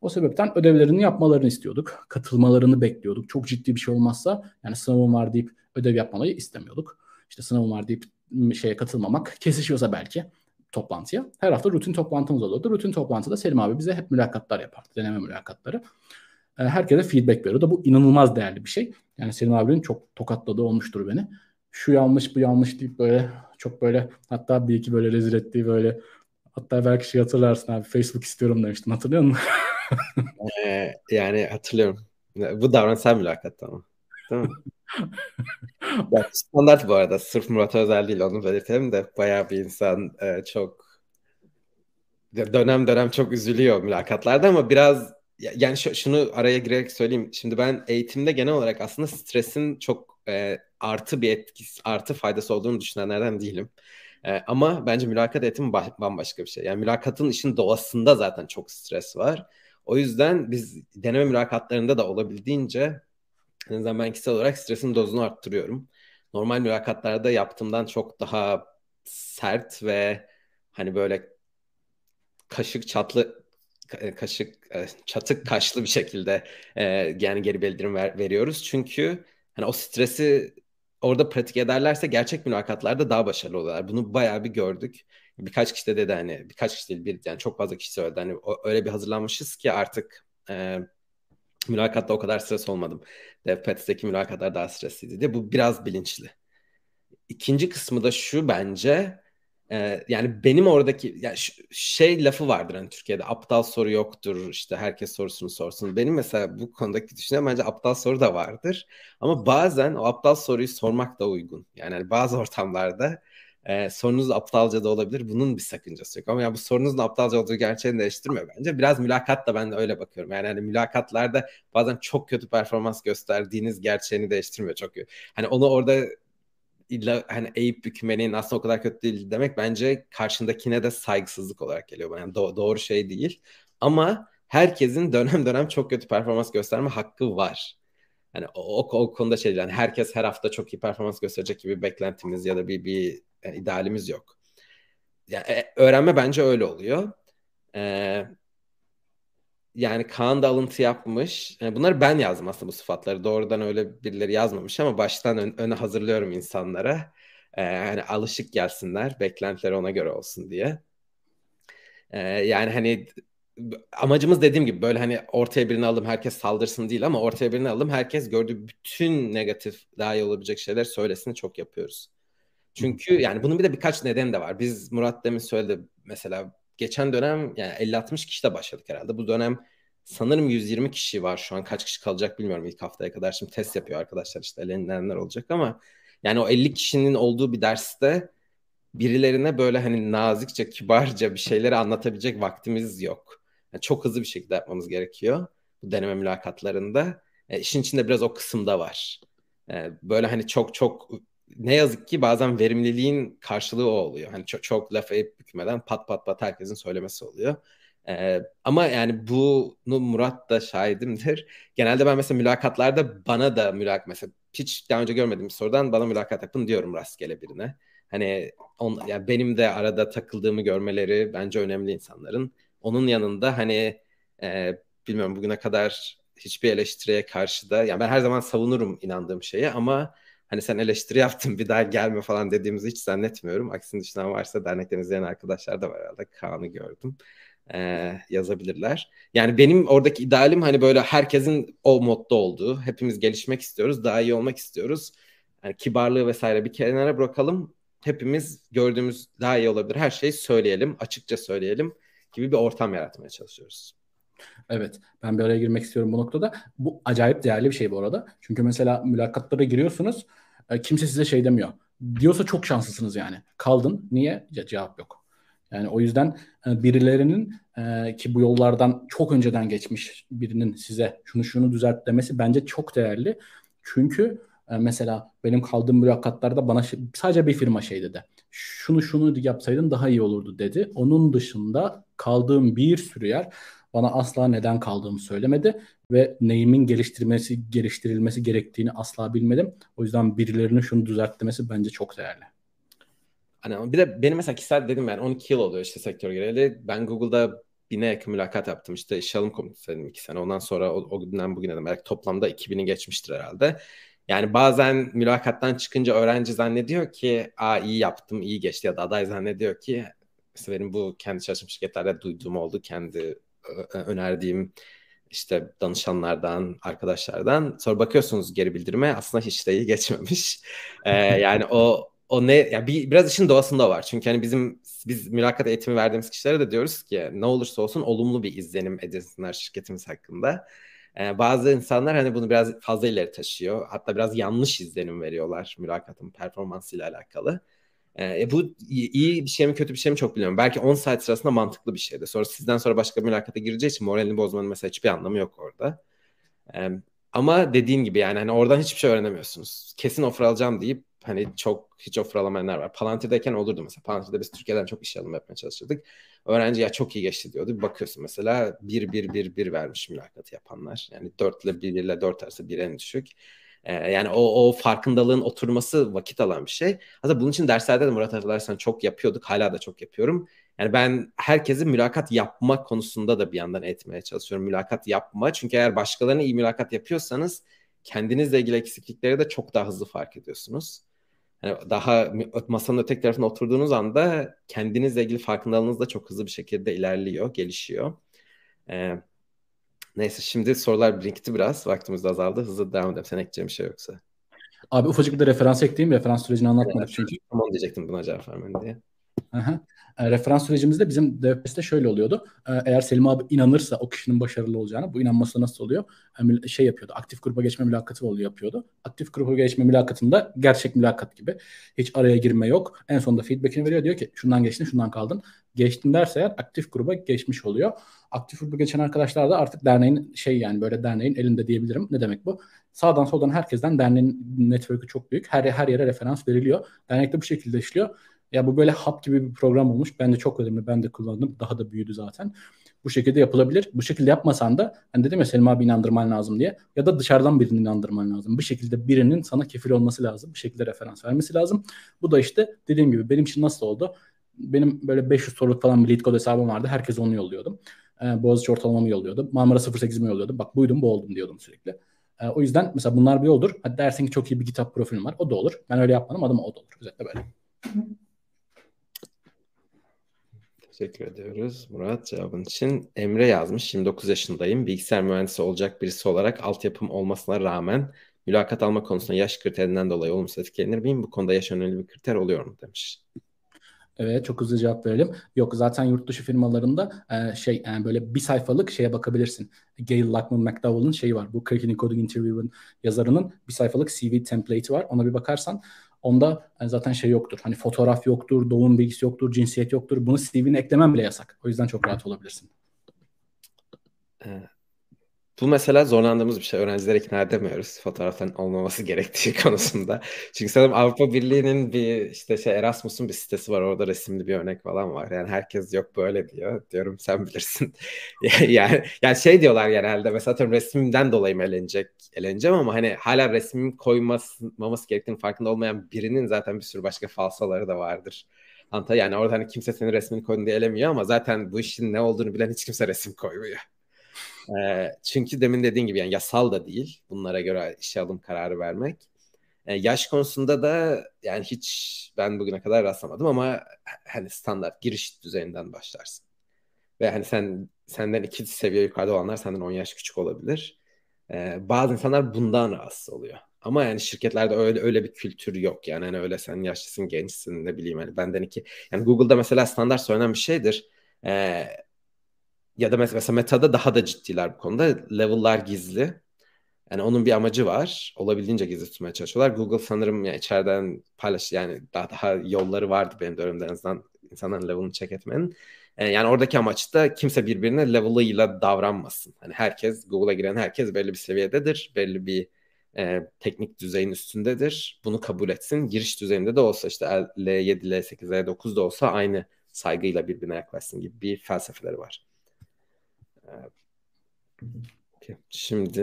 O sebepten ödevlerini yapmalarını istiyorduk. Katılmalarını bekliyorduk. Çok ciddi bir şey olmazsa yani sınavım var deyip ödev yapmaları istemiyorduk. İşte sınavım var deyip şeye katılmamak kesişiyorsa belki toplantıya. Her hafta rutin toplantımız olurdu. Rutin toplantıda Selim abi bize hep mülakatlar yapardı. Deneme mülakatları. E, herkese feedback veriyordu. Bu inanılmaz değerli bir şey. Yani Selim abinin çok tokatladığı olmuştur beni. Şu yanlış bu yanlış deyip böyle çok böyle hatta bir iki böyle rezil ettiği böyle hatta belki şey hatırlarsın abi Facebook istiyorum demiştin hatırlıyor musun? ee, yani hatırlıyorum. Bu davranışsal mülakat tamam. Değil mi? yani standart bu arada. Sırf Murat özel değil onu belirtelim de bayağı bir insan e, çok dönem dönem çok üzülüyor mülakatlarda ama biraz yani şunu araya girerek söyleyeyim. Şimdi ben eğitimde genel olarak aslında stresin çok e, artı bir etkisi, artı faydası olduğunu düşünenlerden değilim. E, ama bence mülakat eğitimi bambaşka bir şey. Yani mülakatın işin doğasında zaten çok stres var. O yüzden biz deneme mülakatlarında da olabildiğince En azından ben kişisel olarak stresin dozunu arttırıyorum. Normal mülakatlarda yaptığımdan çok daha sert ve hani böyle kaşık çatlı kaşık e, çatık kaşlı bir şekilde e, yani geri bildirim ver, veriyoruz. Çünkü hani o stresi orada pratik ederlerse gerçek mülakatlarda daha başarılı oluyorlar. Bunu bayağı bir gördük. Birkaç kişi de dedi hani birkaç kişi değil bir yani çok fazla kişi söyledi. Hani öyle bir hazırlanmışız ki artık e, mülakatta o kadar stres olmadım. DevPats'teki mülakatlar daha stresliydi diye. Bu biraz bilinçli. İkinci kısmı da şu bence ee, yani benim oradaki yani şey lafı vardır hani Türkiye'de aptal soru yoktur işte herkes sorusunu sorsun. Benim mesela bu konudaki düşüncem bence aptal soru da vardır. Ama bazen o aptal soruyu sormak da uygun. Yani hani bazı ortamlarda e, sorunuz aptalca da olabilir. Bunun bir sakıncası yok. Ama yani bu sorunuzun aptalca olduğu gerçeğini değiştirmiyor bence. Biraz mülakat da ben de öyle bakıyorum. Yani hani mülakatlarda bazen çok kötü performans gösterdiğiniz gerçeğini değiştirmiyor çok. Hani onu orada illa hani eğip bükmenin aslında o kadar kötü değil demek bence karşındakine de saygısızlık olarak geliyor. Yani do- doğru şey değil. Ama herkesin dönem dönem çok kötü performans gösterme hakkı var. Yani o, o, o konuda şey yani herkes her hafta çok iyi performans gösterecek gibi bir beklentimiz ya da bir bir yani idealimiz yok. Yani e, öğrenme bence öyle oluyor. Ee, yani Kaan da alıntı yapmış. Yani bunları ben yazdım aslında bu sıfatları. Doğrudan öyle birileri yazmamış ama baştan ön, öne hazırlıyorum insanlara. Ee, yani alışık gelsinler, beklentileri ona göre olsun diye. Ee, yani hani amacımız dediğim gibi böyle hani ortaya birini alalım herkes saldırsın değil ama ortaya birini alalım herkes gördüğü bütün negatif daha iyi olabilecek şeyler söylesin çok yapıyoruz. Çünkü yani bunun bir de birkaç neden de var. Biz Murat demin söyledi mesela geçen dönem yani 50-60 kişi de başladık herhalde. Bu dönem sanırım 120 kişi var şu an. Kaç kişi kalacak bilmiyorum ilk haftaya kadar. Şimdi test yapıyor arkadaşlar işte elenenler olacak ama yani o 50 kişinin olduğu bir derste birilerine böyle hani nazikçe, kibarca bir şeyleri anlatabilecek vaktimiz yok. Yani çok hızlı bir şekilde yapmamız gerekiyor bu deneme mülakatlarında. E, işin içinde biraz o kısımda var. E, böyle hani çok çok ne yazık ki bazen verimliliğin karşılığı o oluyor. Hani çok, çok laf edip bükmeden pat pat pat herkesin söylemesi oluyor. Ee, ama yani bunu Murat da şahidimdir. Genelde ben mesela mülakatlarda bana da mülakat mesela hiç daha önce görmediğim bir sorudan bana mülakat yapın diyorum rastgele birine. Hani on, yani benim de arada takıldığımı görmeleri bence önemli insanların. Onun yanında hani e, bilmiyorum bugüne kadar hiçbir eleştiriye karşı da yani ben her zaman savunurum inandığım şeyi ama hani sen eleştiri yaptın bir daha gelme falan dediğimizi hiç zannetmiyorum. Aksini düşünen varsa dernekten izleyen arkadaşlar da var herhalde. Kaan'ı gördüm. Ee, yazabilirler. Yani benim oradaki idealim hani böyle herkesin o modda olduğu. Hepimiz gelişmek istiyoruz. Daha iyi olmak istiyoruz. Yani kibarlığı vesaire bir kenara bırakalım. Hepimiz gördüğümüz daha iyi olabilir. Her şeyi söyleyelim. Açıkça söyleyelim gibi bir ortam yaratmaya çalışıyoruz. Evet. Ben bir araya girmek istiyorum bu noktada. Bu acayip değerli bir şey bu arada. Çünkü mesela mülakatlara giriyorsunuz. E, kimse size şey demiyor. Diyorsa çok şanslısınız yani. Kaldın. Niye? Ce- cevap yok. Yani o yüzden e, birilerinin e, ki bu yollardan çok önceden geçmiş birinin size şunu şunu düzelt demesi bence çok değerli. Çünkü mesela benim kaldığım mülakatlarda bana sadece bir firma şey dedi. Şunu şunu yapsaydın daha iyi olurdu dedi. Onun dışında kaldığım bir sürü yer bana asla neden kaldığımı söylemedi ve neyimin geliştirmesi geliştirilmesi gerektiğini asla bilmedim. O yüzden birilerinin şunu düzeltmesi bence çok değerli. Hani bir de benim mesela kişisel dedim yani 12 yıl oluyor işte sektör gireli. Ben Google'da bine yakın mülakat yaptım. İşte iş alım komitesiydim iki sene. Ondan sonra o, o günden bugüne de belki toplamda 2000'i geçmiştir herhalde. Yani bazen mülakattan çıkınca öğrenci zannediyor ki Aa, iyi yaptım, iyi geçti ya da aday zannediyor ki mesela benim bu kendi çalıştığım şirketlerde duyduğum oldu. Kendi önerdiğim işte danışanlardan, arkadaşlardan. Sonra bakıyorsunuz geri bildirime aslında hiç de iyi geçmemiş. Ee, yani o o ne yani bir, biraz işin doğasında var. Çünkü hani bizim biz mülakat eğitimi verdiğimiz kişilere de diyoruz ki ne olursa olsun olumlu bir izlenim edinsinler şirketimiz hakkında. Ee, bazı insanlar hani bunu biraz fazla ileri taşıyor. Hatta biraz yanlış izlenim veriyorlar mülakatın performansıyla alakalı. E, bu iyi bir şey mi kötü bir şey mi çok bilmiyorum. Belki 10 saat sırasında mantıklı bir şeydi. Sonra sizden sonra başka bir mülakata gireceği için moralini bozmanın mesela hiçbir anlamı yok orada. E, ama dediğin gibi yani hani oradan hiçbir şey öğrenemiyorsunuz. Kesin offer alacağım deyip hani çok hiç offer alamayanlar var. Palantir'deyken olurdu mesela. Palantir'de biz Türkiye'den çok iş alım yapmaya çalışırdık. Öğrenci ya çok iyi geçti diyordu. Bir bakıyorsun mesela 1 1 1 1 vermiş mülakatı yapanlar. Yani 4 ile 1 ile 4 arası bir en düşük. Yani o, o farkındalığın oturması vakit alan bir şey. Hatta bunun için derslerde de Murat hatırlarsan çok yapıyorduk. Hala da çok yapıyorum. Yani ben herkesi mülakat yapma konusunda da bir yandan etmeye çalışıyorum. Mülakat yapma. Çünkü eğer başkalarına iyi mülakat yapıyorsanız kendinizle ilgili eksiklikleri de çok daha hızlı fark ediyorsunuz. Yani daha masanın öteki tarafına oturduğunuz anda kendinizle ilgili farkındalığınız da çok hızlı bir şekilde ilerliyor, gelişiyor. Ee, neyse şimdi sorular birikti biraz. Vaktimiz de azaldı. Hızlı devam edelim. Sen ekleyeceğin bir şey yoksa. Abi ufacık bir de referans ekleyeyim. Referans sürecini anlatmadık evet, çünkü. Tamam diyecektim buna cevap vermen diye. Aha. E, referans sürecimizde bizim DevPS'te şöyle oluyordu. E, eğer Selim abi inanırsa o kişinin başarılı olacağını, bu inanması nasıl oluyor? E, şey yapıyordu, aktif gruba geçme mülakatı oluyor yapıyordu. Aktif gruba geçme mülakatında gerçek mülakat gibi. Hiç araya girme yok. En sonunda feedback'ini veriyor. Diyor ki şundan geçtin, şundan kaldın. Geçtin derse eğer aktif gruba geçmiş oluyor. Aktif gruba geçen arkadaşlar da artık derneğin şey yani böyle derneğin elinde diyebilirim. Ne demek bu? Sağdan soldan herkesten derneğin network'ü çok büyük. Her, her yere referans veriliyor. Dernekte bu şekilde işliyor. Ya bu böyle hap gibi bir program olmuş. Ben de çok önemli. Ben de kullandım. Daha da büyüdü zaten. Bu şekilde yapılabilir. Bu şekilde yapmasan da hani dedim ya Selim abi inandırman lazım diye. Ya da dışarıdan birini inandırman lazım. Bir şekilde birinin sana kefil olması lazım. Bir şekilde referans vermesi lazım. Bu da işte dediğim gibi benim için nasıl oldu? Benim böyle 500 soruluk falan bir lead code hesabım vardı. Herkes onu yolluyordum. Ee, Boğaziçi ortalamamı yolluyordum. Marmara 08'imi yolluyordum. Bak buydum bu oldum diyordum sürekli. Ee, o yüzden mesela bunlar bir olur. Hadi dersin ki çok iyi bir kitap profilim var. O da olur. Ben öyle yapmadım ama o da olur. Özetle böyle. Teşekkür ediyoruz Murat cevabın için. Emre yazmış 29 yaşındayım. Bilgisayar mühendisi olacak birisi olarak altyapım olmasına rağmen mülakat alma konusunda yaş kriterinden dolayı olumsuz etkilenir miyim? Bu konuda yaş önemli bir kriter oluyor mu demiş. Evet çok hızlı cevap verelim. Yok zaten yurt dışı firmalarında e, şey yani böyle bir sayfalık şeye bakabilirsin. Gail Lockman McDowell'ın şeyi var. Bu Cracking Coding Interview'ın yazarının bir sayfalık CV template'i var. Ona bir bakarsan Onda yani zaten şey yoktur. Hani fotoğraf yoktur, doğum bilgisi yoktur, cinsiyet yoktur. Bunu CV'ne eklemen bile yasak. O yüzden çok rahat olabilirsin. Evet. Bu mesela zorlandığımız bir şey. Öğrencileri ikna edemiyoruz fotoğrafların olmaması gerektiği konusunda. Çünkü sanırım Avrupa Birliği'nin bir işte şey Erasmus'un bir sitesi var. Orada resimli bir örnek falan var. Yani herkes yok böyle diyor. Diyorum sen bilirsin. yani yani şey diyorlar genelde mesela atıyorum resimden dolayı mı elenecek? Eleneceğim ama hani hala resmin koymaması gerektiğini farkında olmayan birinin zaten bir sürü başka falsaları da vardır. Anta yani orada hani kimse senin resmini koydun diye elemiyor ama zaten bu işin ne olduğunu bilen hiç kimse resim koymuyor. E, çünkü demin dediğin gibi yani yasal da değil bunlara göre işe alım kararı vermek. E, yaş konusunda da yani hiç ben bugüne kadar rastlamadım ama hani standart giriş düzeyinden başlarsın. Ve hani sen senden iki seviye yukarıda olanlar senden 10 yaş küçük olabilir. E, bazı insanlar bundan rahatsız oluyor. Ama yani şirketlerde öyle öyle bir kültür yok. Yani hani öyle sen yaşlısın, gençsin ne bileyim hani benden iki. Yani Google'da mesela standart söylenen bir şeydir. Ee, ya da mesela Meta'da daha da ciddiler bu konuda. Level'lar gizli. Yani onun bir amacı var. Olabildiğince gizli tutmaya çalışıyorlar. Google sanırım yani içeriden paylaş yani daha daha yolları vardı benim dönemde en azından insanların level'ını check etmenin. E, yani oradaki amaç da kimse birbirine level'ıyla davranmasın. Hani herkes Google'a giren herkes belli bir seviyededir. Belli bir e, teknik düzeyin üstündedir. Bunu kabul etsin. Giriş düzeyinde de olsa işte L7, L8, L9 da olsa aynı saygıyla birbirine yaklaşsın gibi bir felsefeleri var. Şimdi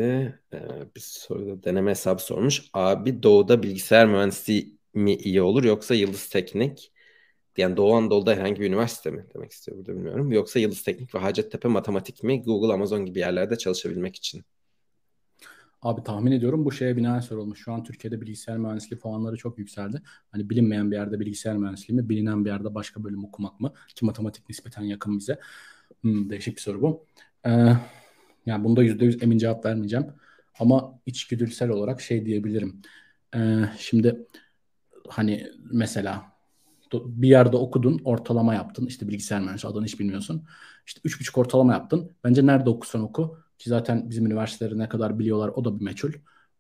e, bir soruda deneme hesabı sormuş. Abi Doğu'da bilgisayar mühendisliği mi iyi olur yoksa Yıldız Teknik? Yani Doğu Anadolu'da herhangi bir üniversite mi demek istiyor burada bilmiyorum. Yoksa Yıldız Teknik ve Hacettepe Matematik mi? Google, Amazon gibi yerlerde çalışabilmek için. Abi tahmin ediyorum bu şeye binaen sorulmuş. Şu an Türkiye'de bilgisayar mühendisliği puanları çok yükseldi. Hani bilinmeyen bir yerde bilgisayar mühendisliği mi, bilinen bir yerde başka bölüm okumak mı? Ki matematik nispeten yakın bize. Hmm, değişik bir soru bu. Ee, yani bunda yüzde yüz emin cevap vermeyeceğim. Ama içgüdüsel olarak şey diyebilirim. Ee, şimdi hani mesela bir yerde okudun, ortalama yaptın. İşte bilgisayar mühendisliği adını hiç bilmiyorsun. İşte üç buçuk ortalama yaptın. Bence nerede okursan oku. Ki zaten bizim üniversiteleri ne kadar biliyorlar o da bir meçhul.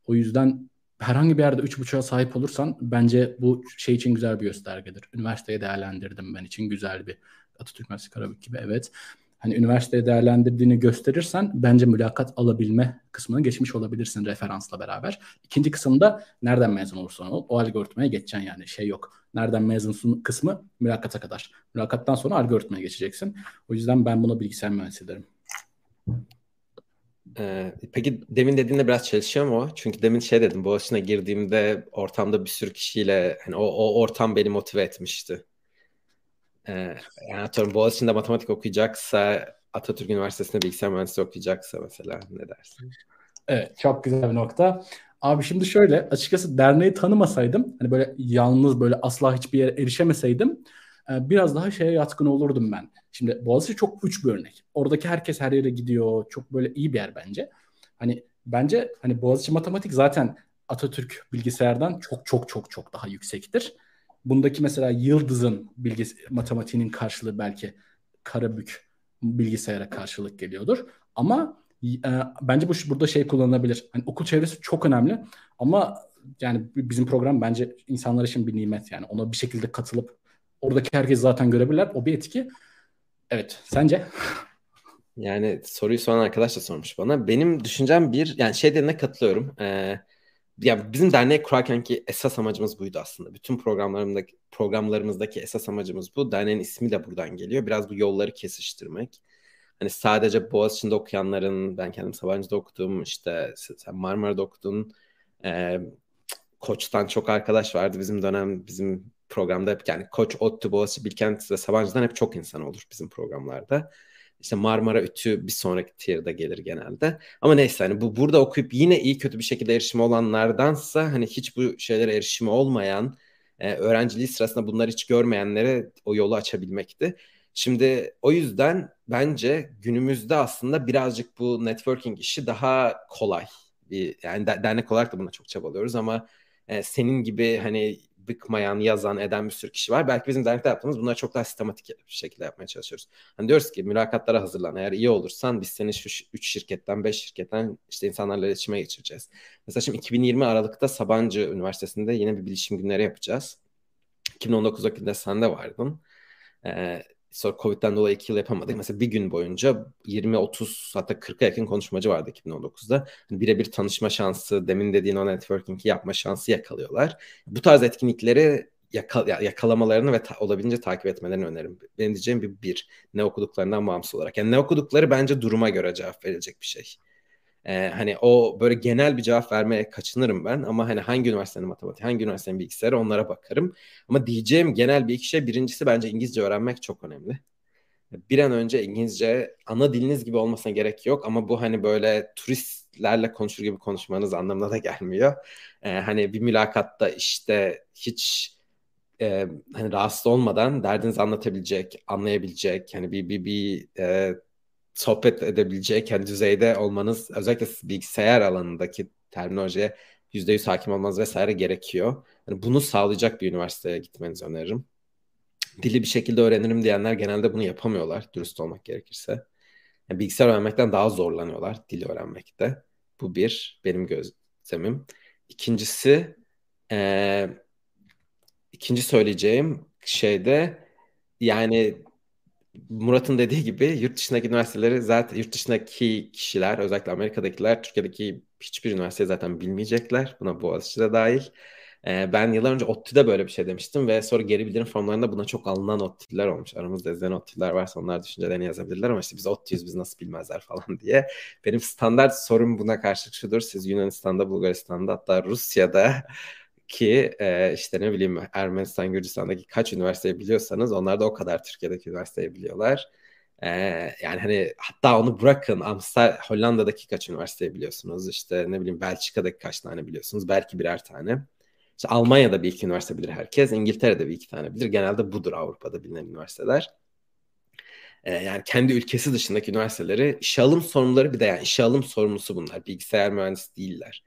O yüzden herhangi bir yerde üç buçuğa sahip olursan bence bu şey için güzel bir göstergedir. Üniversiteye değerlendirdim ben için güzel bir Atatürk Üniversitesi Karabük gibi evet. Hani üniversiteye değerlendirdiğini gösterirsen bence mülakat alabilme kısmına geçmiş olabilirsin referansla beraber. İkinci kısımda nereden mezun olursan ol o algoritmaya geçeceksin yani şey yok. Nereden mezunsun kısmı mülakata kadar. Mülakattan sonra algoritmaya geçeceksin. O yüzden ben buna bilgisayar mühendisi derim. Ee, peki demin dediğinde biraz çalışıyor mu o? Çünkü demin şey dedim Boğaziçi'ne girdiğimde ortamda bir sürü kişiyle hani o, o ortam beni motive etmişti. Ee, yani atıyorum Boğaziçi'nde matematik okuyacaksa Atatürk Üniversitesi'nde bilgisayar mühendisliği okuyacaksa mesela ne dersin? Evet çok güzel bir nokta. Abi şimdi şöyle açıkçası derneği tanımasaydım hani böyle yalnız böyle asla hiçbir yere erişemeseydim e, biraz daha şeye yatkın olurdum ben. Şimdi Boğaziçi çok uç bir örnek. Oradaki herkes her yere gidiyor. Çok böyle iyi bir yer bence. Hani bence hani Boğaziçi matematik zaten Atatürk bilgisayardan çok çok çok çok daha yüksektir. Bundaki mesela Yıldız'ın bilgis matematiğinin karşılığı belki Karabük bilgisayara karşılık geliyordur. Ama e, bence bu burada şey kullanılabilir. Hani okul çevresi çok önemli ama yani bizim program bence insanlar için bir nimet yani ona bir şekilde katılıp oradaki herkes zaten görebilirler. O bir etki. Evet. Sence? Yani soruyu soran arkadaş da sormuş bana. Benim düşüncem bir, yani şey dediğine katılıyorum. Ee, ya bizim dernek kurarken ki esas amacımız buydu aslında. Bütün programlarımızdaki programlarımızdaki esas amacımız bu. Derneğin ismi de buradan geliyor. Biraz bu yolları kesiştirmek. Hani sadece Boğaziçi'nde okuyanların, ben kendim Sabancı'da okudum, işte sen Marmara'da okudun. E, Koç'tan çok arkadaş vardı bizim dönem, bizim programda hep yani Koç, ODTÜ, Boğaziçi, Bilkent ve Sabancı'dan hep çok insan olur bizim programlarda. İşte Marmara Ütü bir sonraki tier'da gelir genelde. Ama neyse hani bu burada okuyup yine iyi kötü bir şekilde erişimi olanlardansa hani hiç bu şeylere erişimi olmayan e, öğrenciliği sırasında bunları hiç görmeyenlere o yolu açabilmekti. Şimdi o yüzden bence günümüzde aslında birazcık bu networking işi daha kolay. Bir, yani dernek olarak da buna çok çabalıyoruz ama e, senin gibi hani bıkmayan, yazan, eden bir sürü kişi var. Belki bizim dernekte yaptığımız bunları çok daha sistematik bir şekilde yapmaya çalışıyoruz. Hani diyoruz ki mülakatlara hazırlan. Eğer iyi olursan biz seni şu 3 şirketten, 5 şirketten işte insanlarla iletişime geçireceğiz. Mesela şimdi 2020 Aralık'ta Sabancı Üniversitesi'nde yine bir bilişim günleri yapacağız. 2019 vakitinde sen de vardın. Ee, sonra Covid'den dolayı iki yıl yapamadık. Mesela bir gün boyunca 20-30 hatta 40'a yakın konuşmacı vardı 2019'da. Hani birebir tanışma şansı, demin dediğin o networking'i yapma şansı yakalıyorlar. Bu tarz etkinlikleri yakal yakalamalarını ve ta olabildiğince takip etmelerini öneririm. Benim diyeceğim bir, bir ne okuduklarından bağımsız olarak. Yani ne okudukları bence duruma göre cevap verilecek bir şey. Ee, hani o böyle genel bir cevap vermeye kaçınırım ben ama hani hangi üniversitenin matematiği, hangi üniversitenin bilgisayarı onlara bakarım. Ama diyeceğim genel bir iki şey birincisi bence İngilizce öğrenmek çok önemli. Bir an önce İngilizce ana diliniz gibi olmasına gerek yok ama bu hani böyle turistlerle konuşur gibi konuşmanız anlamına da gelmiyor. Ee, hani bir mülakatta işte hiç e, hani rahatsız olmadan derdinizi anlatabilecek, anlayabilecek, hani bir bir bir e, sohbet edebileceği kendi düzeyde olmanız özellikle bilgisayar alanındaki terminolojiye %100 hakim olmanız vesaire gerekiyor. Yani bunu sağlayacak bir üniversiteye gitmenizi öneririm. Dili bir şekilde öğrenirim diyenler genelde bunu yapamıyorlar dürüst olmak gerekirse. Yani bilgisayar öğrenmekten daha zorlanıyorlar dili öğrenmekte. Bu bir benim gözlemim. İkincisi ee, ikinci söyleyeceğim şeyde yani Murat'ın dediği gibi yurt dışındaki üniversiteleri zaten yurt dışındaki kişiler özellikle Amerika'dakiler Türkiye'deki hiçbir üniversiteyi zaten bilmeyecekler. Buna Boğaziçi de dahil. Ee, ben yıllar önce ODTÜ'de böyle bir şey demiştim ve sonra geri bildirim formlarında buna çok alınan ODTÜ'ler olmuş. Aramızda izleyen ODTÜ'ler varsa onlar düşüncelerini yazabilirler ama işte biz ODTÜ'yüz biz nasıl bilmezler falan diye. Benim standart sorum buna karşılık şudur. Siz Yunanistan'da, Bulgaristan'da hatta Rusya'da ki e, işte ne bileyim Ermenistan, Gürcistan'daki kaç üniversiteyi biliyorsanız onlar da o kadar Türkiye'deki üniversiteyi biliyorlar. E, yani hani hatta onu bırakın Amsterdam, Hollanda'daki kaç üniversiteyi biliyorsunuz işte ne bileyim Belçika'daki kaç tane biliyorsunuz belki birer tane. İşte Almanya'da bir iki üniversite bilir herkes. İngiltere'de bir iki tane bilir. Genelde budur Avrupa'da bilinen üniversiteler. Yani kendi ülkesi dışındaki üniversiteleri işe alım sorumluları bir de yani işe alım sorumlusu bunlar. Bilgisayar mühendisi değiller.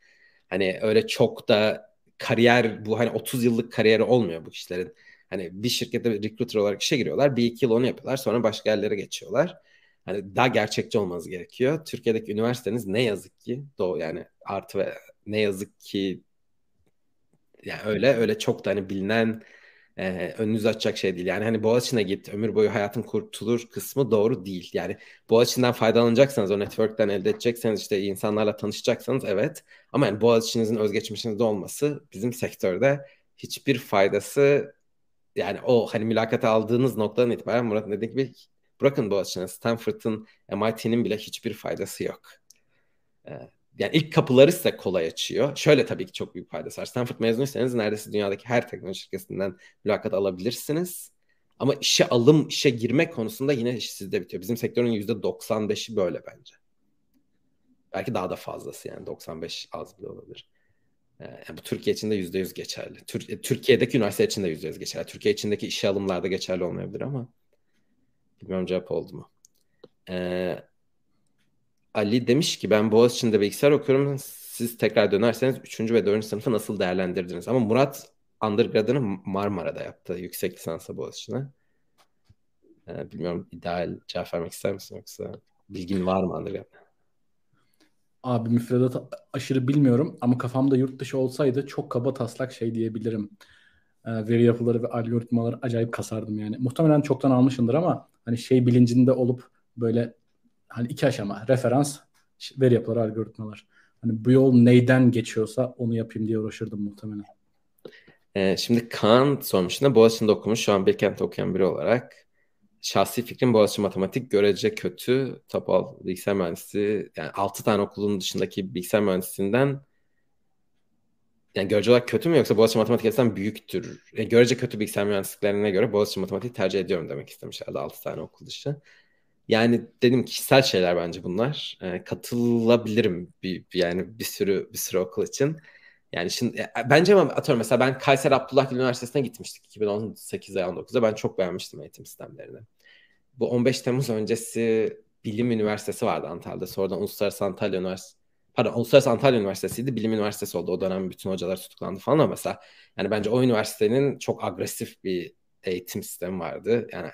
Hani öyle çok da kariyer bu hani 30 yıllık kariyeri olmuyor bu kişilerin. Hani bir şirkette recruiter olarak işe giriyorlar. Bir iki yıl onu yapıyorlar. Sonra başka yerlere geçiyorlar. Hani daha gerçekçi olmanız gerekiyor. Türkiye'deki üniversiteniz ne yazık ki doğu yani artı ve ne yazık ki yani öyle öyle çok da hani bilinen e, önünüzü açacak şey değil. Yani hani Boğaziçi'ne git, ömür boyu hayatın kurtulur kısmı doğru değil. Yani Boğaziçi'nden faydalanacaksanız, o network'ten elde edecekseniz, işte insanlarla tanışacaksanız evet. Ama yani Boğaziçi'nizin özgeçmişinizde olması bizim sektörde hiçbir faydası yani o hani mülakata aldığınız noktadan itibaren Murat dediği gibi bırakın Boğaziçi'ne Stanford'ın MIT'nin bile hiçbir faydası yok. Ee, yani ilk kapıları size kolay açıyor. Şöyle tabii ki çok büyük faydası var. Stanford mezunuysanız neredeyse dünyadaki her teknoloji şirketinden mülakat alabilirsiniz. Ama işe alım, işe girme konusunda yine iş sizde bitiyor. Bizim sektörün %95'i böyle bence. Belki daha da fazlası yani 95 az bile olabilir. Ee, yani bu Türkiye için de %100 geçerli. Tür- Türkiye'deki üniversite için de %100 geçerli. Türkiye içindeki işe alımlarda geçerli olmayabilir ama bilmiyorum cevap oldu mu? Ee, Ali demiş ki ben Boğaziçi'nde bilgisayar okuyorum. Siz tekrar dönerseniz 3. ve 4. sınıfı nasıl değerlendirdiniz? Ama Murat undergrad'ını Marmara'da yaptı. Yüksek lisansa Boğaziçi'ne. Ee, bilmiyorum ideal cevap vermek ister misin yoksa bilgin var mı undergrad'da? Abi müfredat aşırı bilmiyorum ama kafamda yurt dışı olsaydı çok kaba taslak şey diyebilirim. Ee, veri yapıları ve algoritmaları acayip kasardım yani. Muhtemelen çoktan almışındır ama hani şey bilincinde olup böyle hani iki aşama referans veri yapıları algoritmalar. Hani bu yol neyden geçiyorsa onu yapayım diye uğraşırdım muhtemelen. Ee, şimdi Kaan sormuş ne Boğaziçi'nde okumuş şu an Bilkent'te okuyan biri olarak. Şahsi fikrim Boğaziçi Matematik görece kötü. Topal bilgisayar mühendisi yani 6 tane okulun dışındaki bilgisayar mühendisliğinden yani görece olarak kötü mü yoksa Boğaziçi Matematik açısından büyüktür? Yani görece kötü bilgisayar mühendisliklerine göre Boğaziçi Matematik tercih ediyorum demek istemiş herhalde 6 tane okul dışı. Yani dedim kişisel şeyler bence bunlar. E, katılabilirim bir, yani bir sürü bir sürü okul için. Yani şimdi bence ama atıyorum mesela ben Kayseri Abdullah Üniversitesi'ne gitmiştik 2018 veya 19'da. Ben çok beğenmiştim eğitim sistemlerini. Bu 15 Temmuz öncesi Bilim Üniversitesi vardı Antalya'da. Sonradan Uluslararası Antalya Üniversitesi pardon Uluslararası Antalya Üniversitesi'ydi. Bilim Üniversitesi oldu. O dönem bütün hocalar tutuklandı falan ama mesela yani bence o üniversitenin çok agresif bir eğitim sistemi vardı. Yani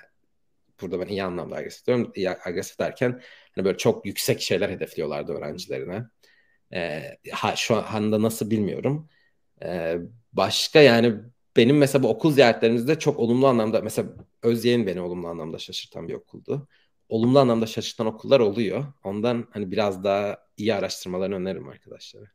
burada ben iyi anlamda agresif diyorum. İyi, agresif derken hani böyle çok yüksek şeyler hedefliyorlardı öğrencilerine. Ee, ha, şu anda nasıl bilmiyorum. Ee, başka yani benim mesela bu okul ziyaretlerimizde çok olumlu anlamda mesela Özyeğin beni olumlu anlamda şaşırtan bir okuldu. Olumlu anlamda şaşırtan okullar oluyor. Ondan hani biraz daha iyi araştırmalarını öneririm arkadaşlara.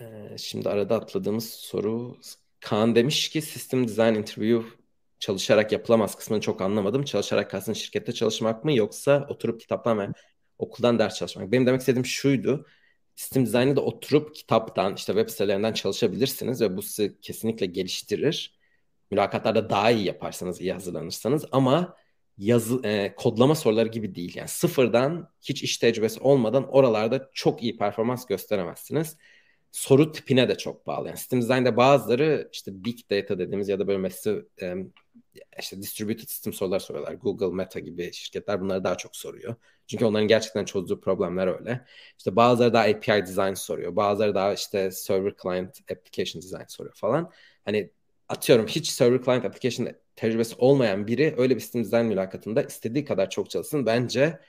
Ee, şimdi arada atladığımız soru Kaan demiş ki System Design Interview çalışarak yapılamaz kısmını çok anlamadım. Çalışarak kastın şirkette çalışmak mı yoksa oturup kitaptan ve okuldan ders çalışmak? Benim demek istediğim şuydu. Sistem dizaynı da oturup kitaptan işte web sitelerinden çalışabilirsiniz ve bu sizi kesinlikle geliştirir. Mülakatlarda daha iyi yaparsanız, iyi hazırlanırsanız ama yazı e, kodlama soruları gibi değil. Yani sıfırdan hiç iş tecrübesi olmadan oralarda çok iyi performans gösteremezsiniz soru tipine de çok bağlı. Yani System Design'de bazıları işte Big Data dediğimiz ya da böyle mesela işte Distributed System sorular soruyorlar. Google, Meta gibi şirketler bunları daha çok soruyor. Çünkü onların gerçekten çözdüğü problemler öyle. İşte bazıları daha API design soruyor. Bazıları daha işte server client application design soruyor falan. Hani atıyorum hiç server client application tecrübesi olmayan biri öyle bir System Design mülakatında istediği kadar çok çalışsın. Bence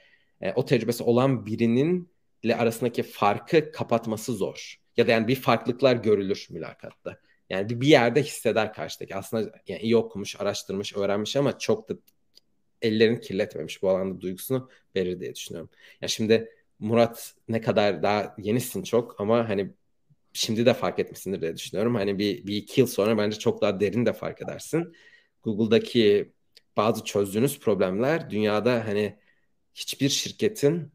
e, o tecrübesi olan birinin ile arasındaki farkı kapatması zor ya da yani bir farklılıklar görülür mülakatta. Yani bir, yerde hisseder karşıdaki. Aslında yani iyi okumuş, araştırmış, öğrenmiş ama çok da ellerini kirletmemiş bu alanda duygusunu verir diye düşünüyorum. Ya şimdi Murat ne kadar daha yenisin çok ama hani şimdi de fark etmişsindir diye düşünüyorum. Hani bir, bir iki yıl sonra bence çok daha derin de fark edersin. Google'daki bazı çözdüğünüz problemler dünyada hani hiçbir şirketin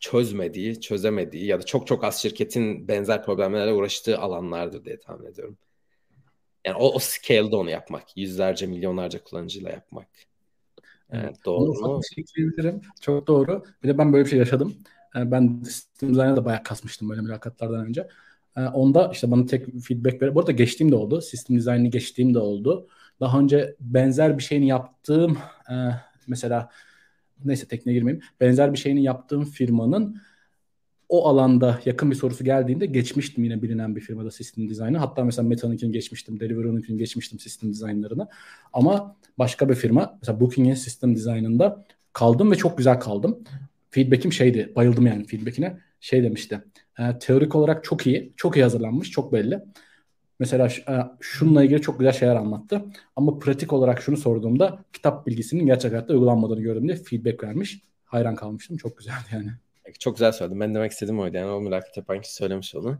çözmediği, çözemediği ya da çok çok az şirketin benzer problemlerle uğraştığı alanlardır diye tahmin ediyorum. Yani o, o scale'da onu yapmak. Yüzlerce, milyonlarca kullanıcıyla yapmak. Evet, doğru mu? Şey çok doğru. Bir de ben böyle bir şey yaşadım. Ee, ben Steam Design'a da bayağı kasmıştım böyle mülakatlardan önce. Ee, onda işte bana tek feedback ver. Bu arada geçtiğim de oldu. System Design'i geçtiğim de oldu. Daha önce benzer bir şeyini yaptığım e, mesela neyse tekniğe girmeyeyim. Benzer bir şeyini yaptığım firmanın o alanda yakın bir sorusu geldiğinde geçmiştim yine bilinen bir firmada sistem dizaynı. Hatta mesela Meta'nınkini geçmiştim, Deliveroo'nunkini geçmiştim sistem dizaynlarını. Ama başka bir firma mesela Booking'in sistem dizaynında kaldım ve çok güzel kaldım. Feedback'im şeydi, bayıldım yani feedback'ine. Şey demişti, e, teorik olarak çok iyi, çok iyi hazırlanmış, çok belli. Mesela e, şununla ilgili çok güzel şeyler anlattı. Ama pratik olarak şunu sorduğumda kitap bilgisinin gerçek hayatta uygulanmadığını gördüm diye feedback vermiş. Hayran kalmıştım. Çok güzeldi yani. Çok güzel söyledin. Ben demek istediğim oydu. Yani o mülakat yapan kişi söylemiş onu.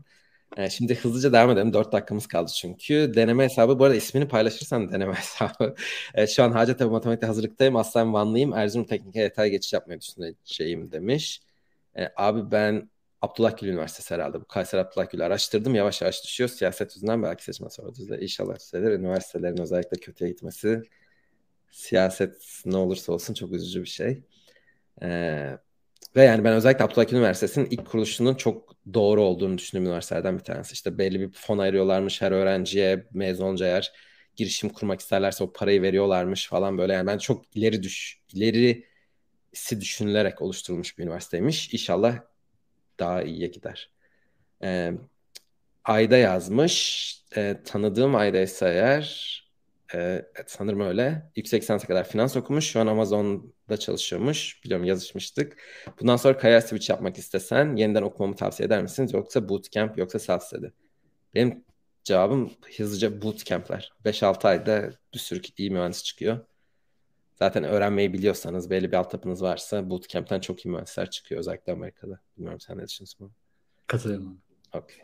Yani şimdi hızlıca devam edelim. 4 dakikamız kaldı çünkü. Deneme hesabı bu arada ismini paylaşırsan deneme hesabı. evet, şu an Hacettepe Matematik'te hazırlıktayım. Aslen Vanlıyım. Erzurum Teknik'e detay geçiş yapmayı düşüneceğim demiş. E, abi ben Abdullah Gül Üniversitesi herhalde. Bu Kayseri Abdullah Gül'ü araştırdım. Yavaş yavaş düşüyor. Siyaset yüzünden belki seçme sorusu İnşallah düzelir. Üniversitelerin özellikle kötüye gitmesi siyaset ne olursa olsun çok üzücü bir şey. Ee, ve yani ben özellikle Abdullah Üniversitesi'nin ilk kuruluşunun çok doğru olduğunu düşündüğüm üniversitelerden bir tanesi. İşte belli bir fon ayırıyorlarmış her öğrenciye mezun olunca eğer girişim kurmak isterlerse o parayı veriyorlarmış falan böyle. Yani ben çok ileri düş ilerisi düşünülerek oluşturulmuş bir üniversiteymiş. İnşallah daha iyiye gider. Ee, Ayda yazmış. Ee, tanıdığım Ayda ise eğer e, sanırım öyle. Yüksek lisansa kadar finans okumuş. Şu an Amazon'da çalışıyormuş. Biliyorum yazışmıştık. Bundan sonra kariyer switch yapmak istesen yeniden okumamı tavsiye eder misiniz? Yoksa bootcamp yoksa self-study? Benim cevabım hızlıca bootcamp'ler. 5-6 ayda bir sürü iyi mühendis çıkıyor. Zaten öğrenmeyi biliyorsanız, belli bir altyapınız varsa bootcamp'ten çok iyi mühendisler çıkıyor özellikle Amerika'da. Bilmiyorum sen ne düşünüyorsun? Katılıyorum. Okay.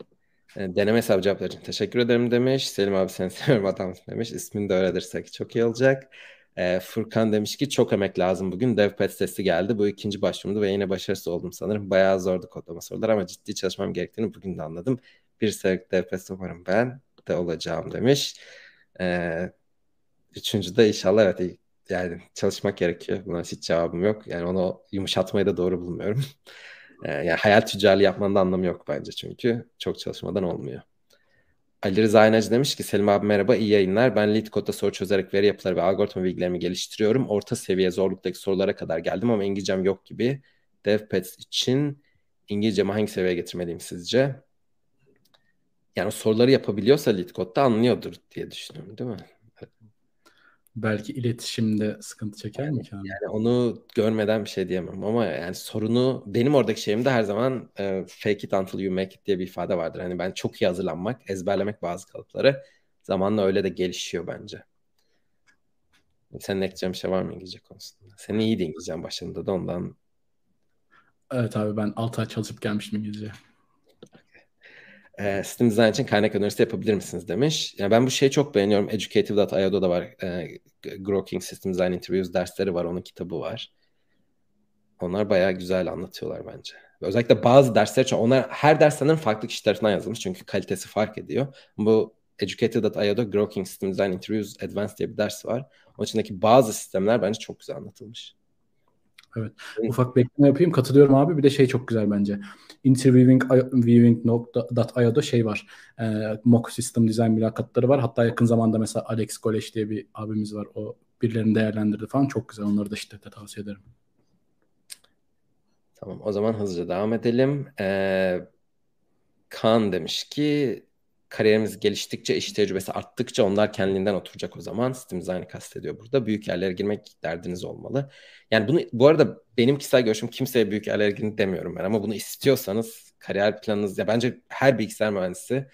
E, deneme hesabı cevaplar için teşekkür ederim demiş. Selim abi seni seviyorum adamsın demiş. İsmini de öğrenirsek çok iyi olacak. E, Furkan demiş ki çok emek lazım bugün. DevPet testi geldi. Bu ikinci başvurumdu ve yine başarısız oldum sanırım. Bayağı zordu kodlama sorular ama ciddi çalışmam gerektiğini bugün de anladım. Bir senelik DevPet umarım ben de olacağım demiş. E, üçüncü de inşallah evet yani çalışmak gerekiyor. Buna hiç cevabım yok. Yani onu yumuşatmayı da doğru bulmuyorum. Ee, yani hayal tüccarlığı yapmanın da anlamı yok bence çünkü çok çalışmadan olmuyor. Ali Rıza Aynacı demiş ki Selim abi merhaba iyi yayınlar. Ben lead kodda soru çözerek veri yapıları ve algoritma bilgilerimi geliştiriyorum. Orta seviye zorluktaki sorulara kadar geldim ama İngilizcem yok gibi. DevPets için İngilizcemi hangi seviyeye getirmeliyim sizce? Yani soruları yapabiliyorsa lead kodda anlıyordur diye düşünüyorum değil mi? Belki iletişimde sıkıntı çeker mi ki? Yani onu görmeden bir şey diyemem ama yani sorunu benim oradaki şeyimde her zaman e, fake it until you make it diye bir ifade vardır. Hani ben çok iyi hazırlanmak, ezberlemek bazı kalıpları zamanla öyle de gelişiyor bence. Senin ekleyeceğin bir şey var mı İngilizce konusunda? Senin iyiydi İngilizcen başında da ondan. Evet abi ben 6 ay çalışıp gelmiştim İngilizce e, sistem design için kaynak önerisi yapabilir misiniz demiş. Yani ben bu şeyi çok beğeniyorum. Educative.io'da da var. E, Grokking System Design Interviews dersleri var. Onun kitabı var. Onlar bayağı güzel anlatıyorlar bence. Özellikle bazı dersler için onlar her ders sanırım farklı kişi tarafından yazılmış çünkü kalitesi fark ediyor. Bu Educated.io'da Grokking System Design Interviews Advanced diye bir ders var. Onun içindeki bazı sistemler bence çok güzel anlatılmış. Evet. Ufak bir ekleme yapayım. Katılıyorum abi. Bir de şey çok güzel bence. Interviewing.io'da şey var. E, mock system design mülakatları var. Hatta yakın zamanda mesela Alex Goleş diye bir abimiz var. O birilerini değerlendirdi falan. Çok güzel. Onları da şiddetle tavsiye ederim. Tamam. O zaman hızlıca devam edelim. Ee, Kaan demiş ki kariyerimiz geliştikçe, iş tecrübesi arttıkça onlar kendiliğinden oturacak o zaman. System Design'ı kastediyor burada. Büyük yerlere girmek derdiniz olmalı. Yani bunu bu arada benim kişisel görüşüm kimseye büyük yerlere girin demiyorum ben ama bunu istiyorsanız kariyer planınız ya bence her bilgisayar mühendisi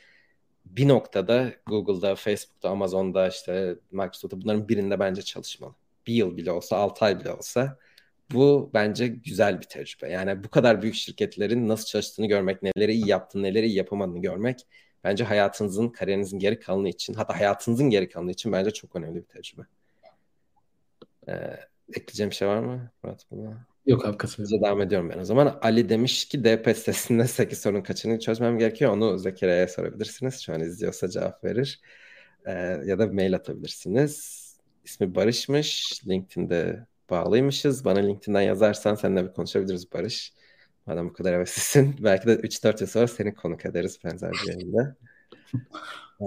bir noktada Google'da, Facebook'ta, Amazon'da işte Microsoft'ta bunların birinde bence çalışmalı. Bir yıl bile olsa, altı ay bile olsa bu bence güzel bir tecrübe. Yani bu kadar büyük şirketlerin nasıl çalıştığını görmek, neleri iyi yaptığını, neleri iyi yapamadığını görmek bence hayatınızın, kariyerinizin geri kalanı için, hatta hayatınızın geri kalanı için bence çok önemli bir tecrübe. Ee, ekleyeceğim bir şey var mı Murat buna? Yok abi katılıyorum. Devam ediyorum ben o zaman. Ali demiş ki DP sitesinde 8 sorunun kaçını çözmem gerekiyor. Onu Zekeriya'ya sorabilirsiniz. Şu an izliyorsa cevap verir. Ee, ya da mail atabilirsiniz. İsmi Barış'mış. LinkedIn'de bağlıymışız. Bana LinkedIn'den yazarsan seninle bir konuşabiliriz Barış. Madem bu kadar heveslisin. Belki de 3-4 yıl sonra seni konuk ederiz benzer bir yayında.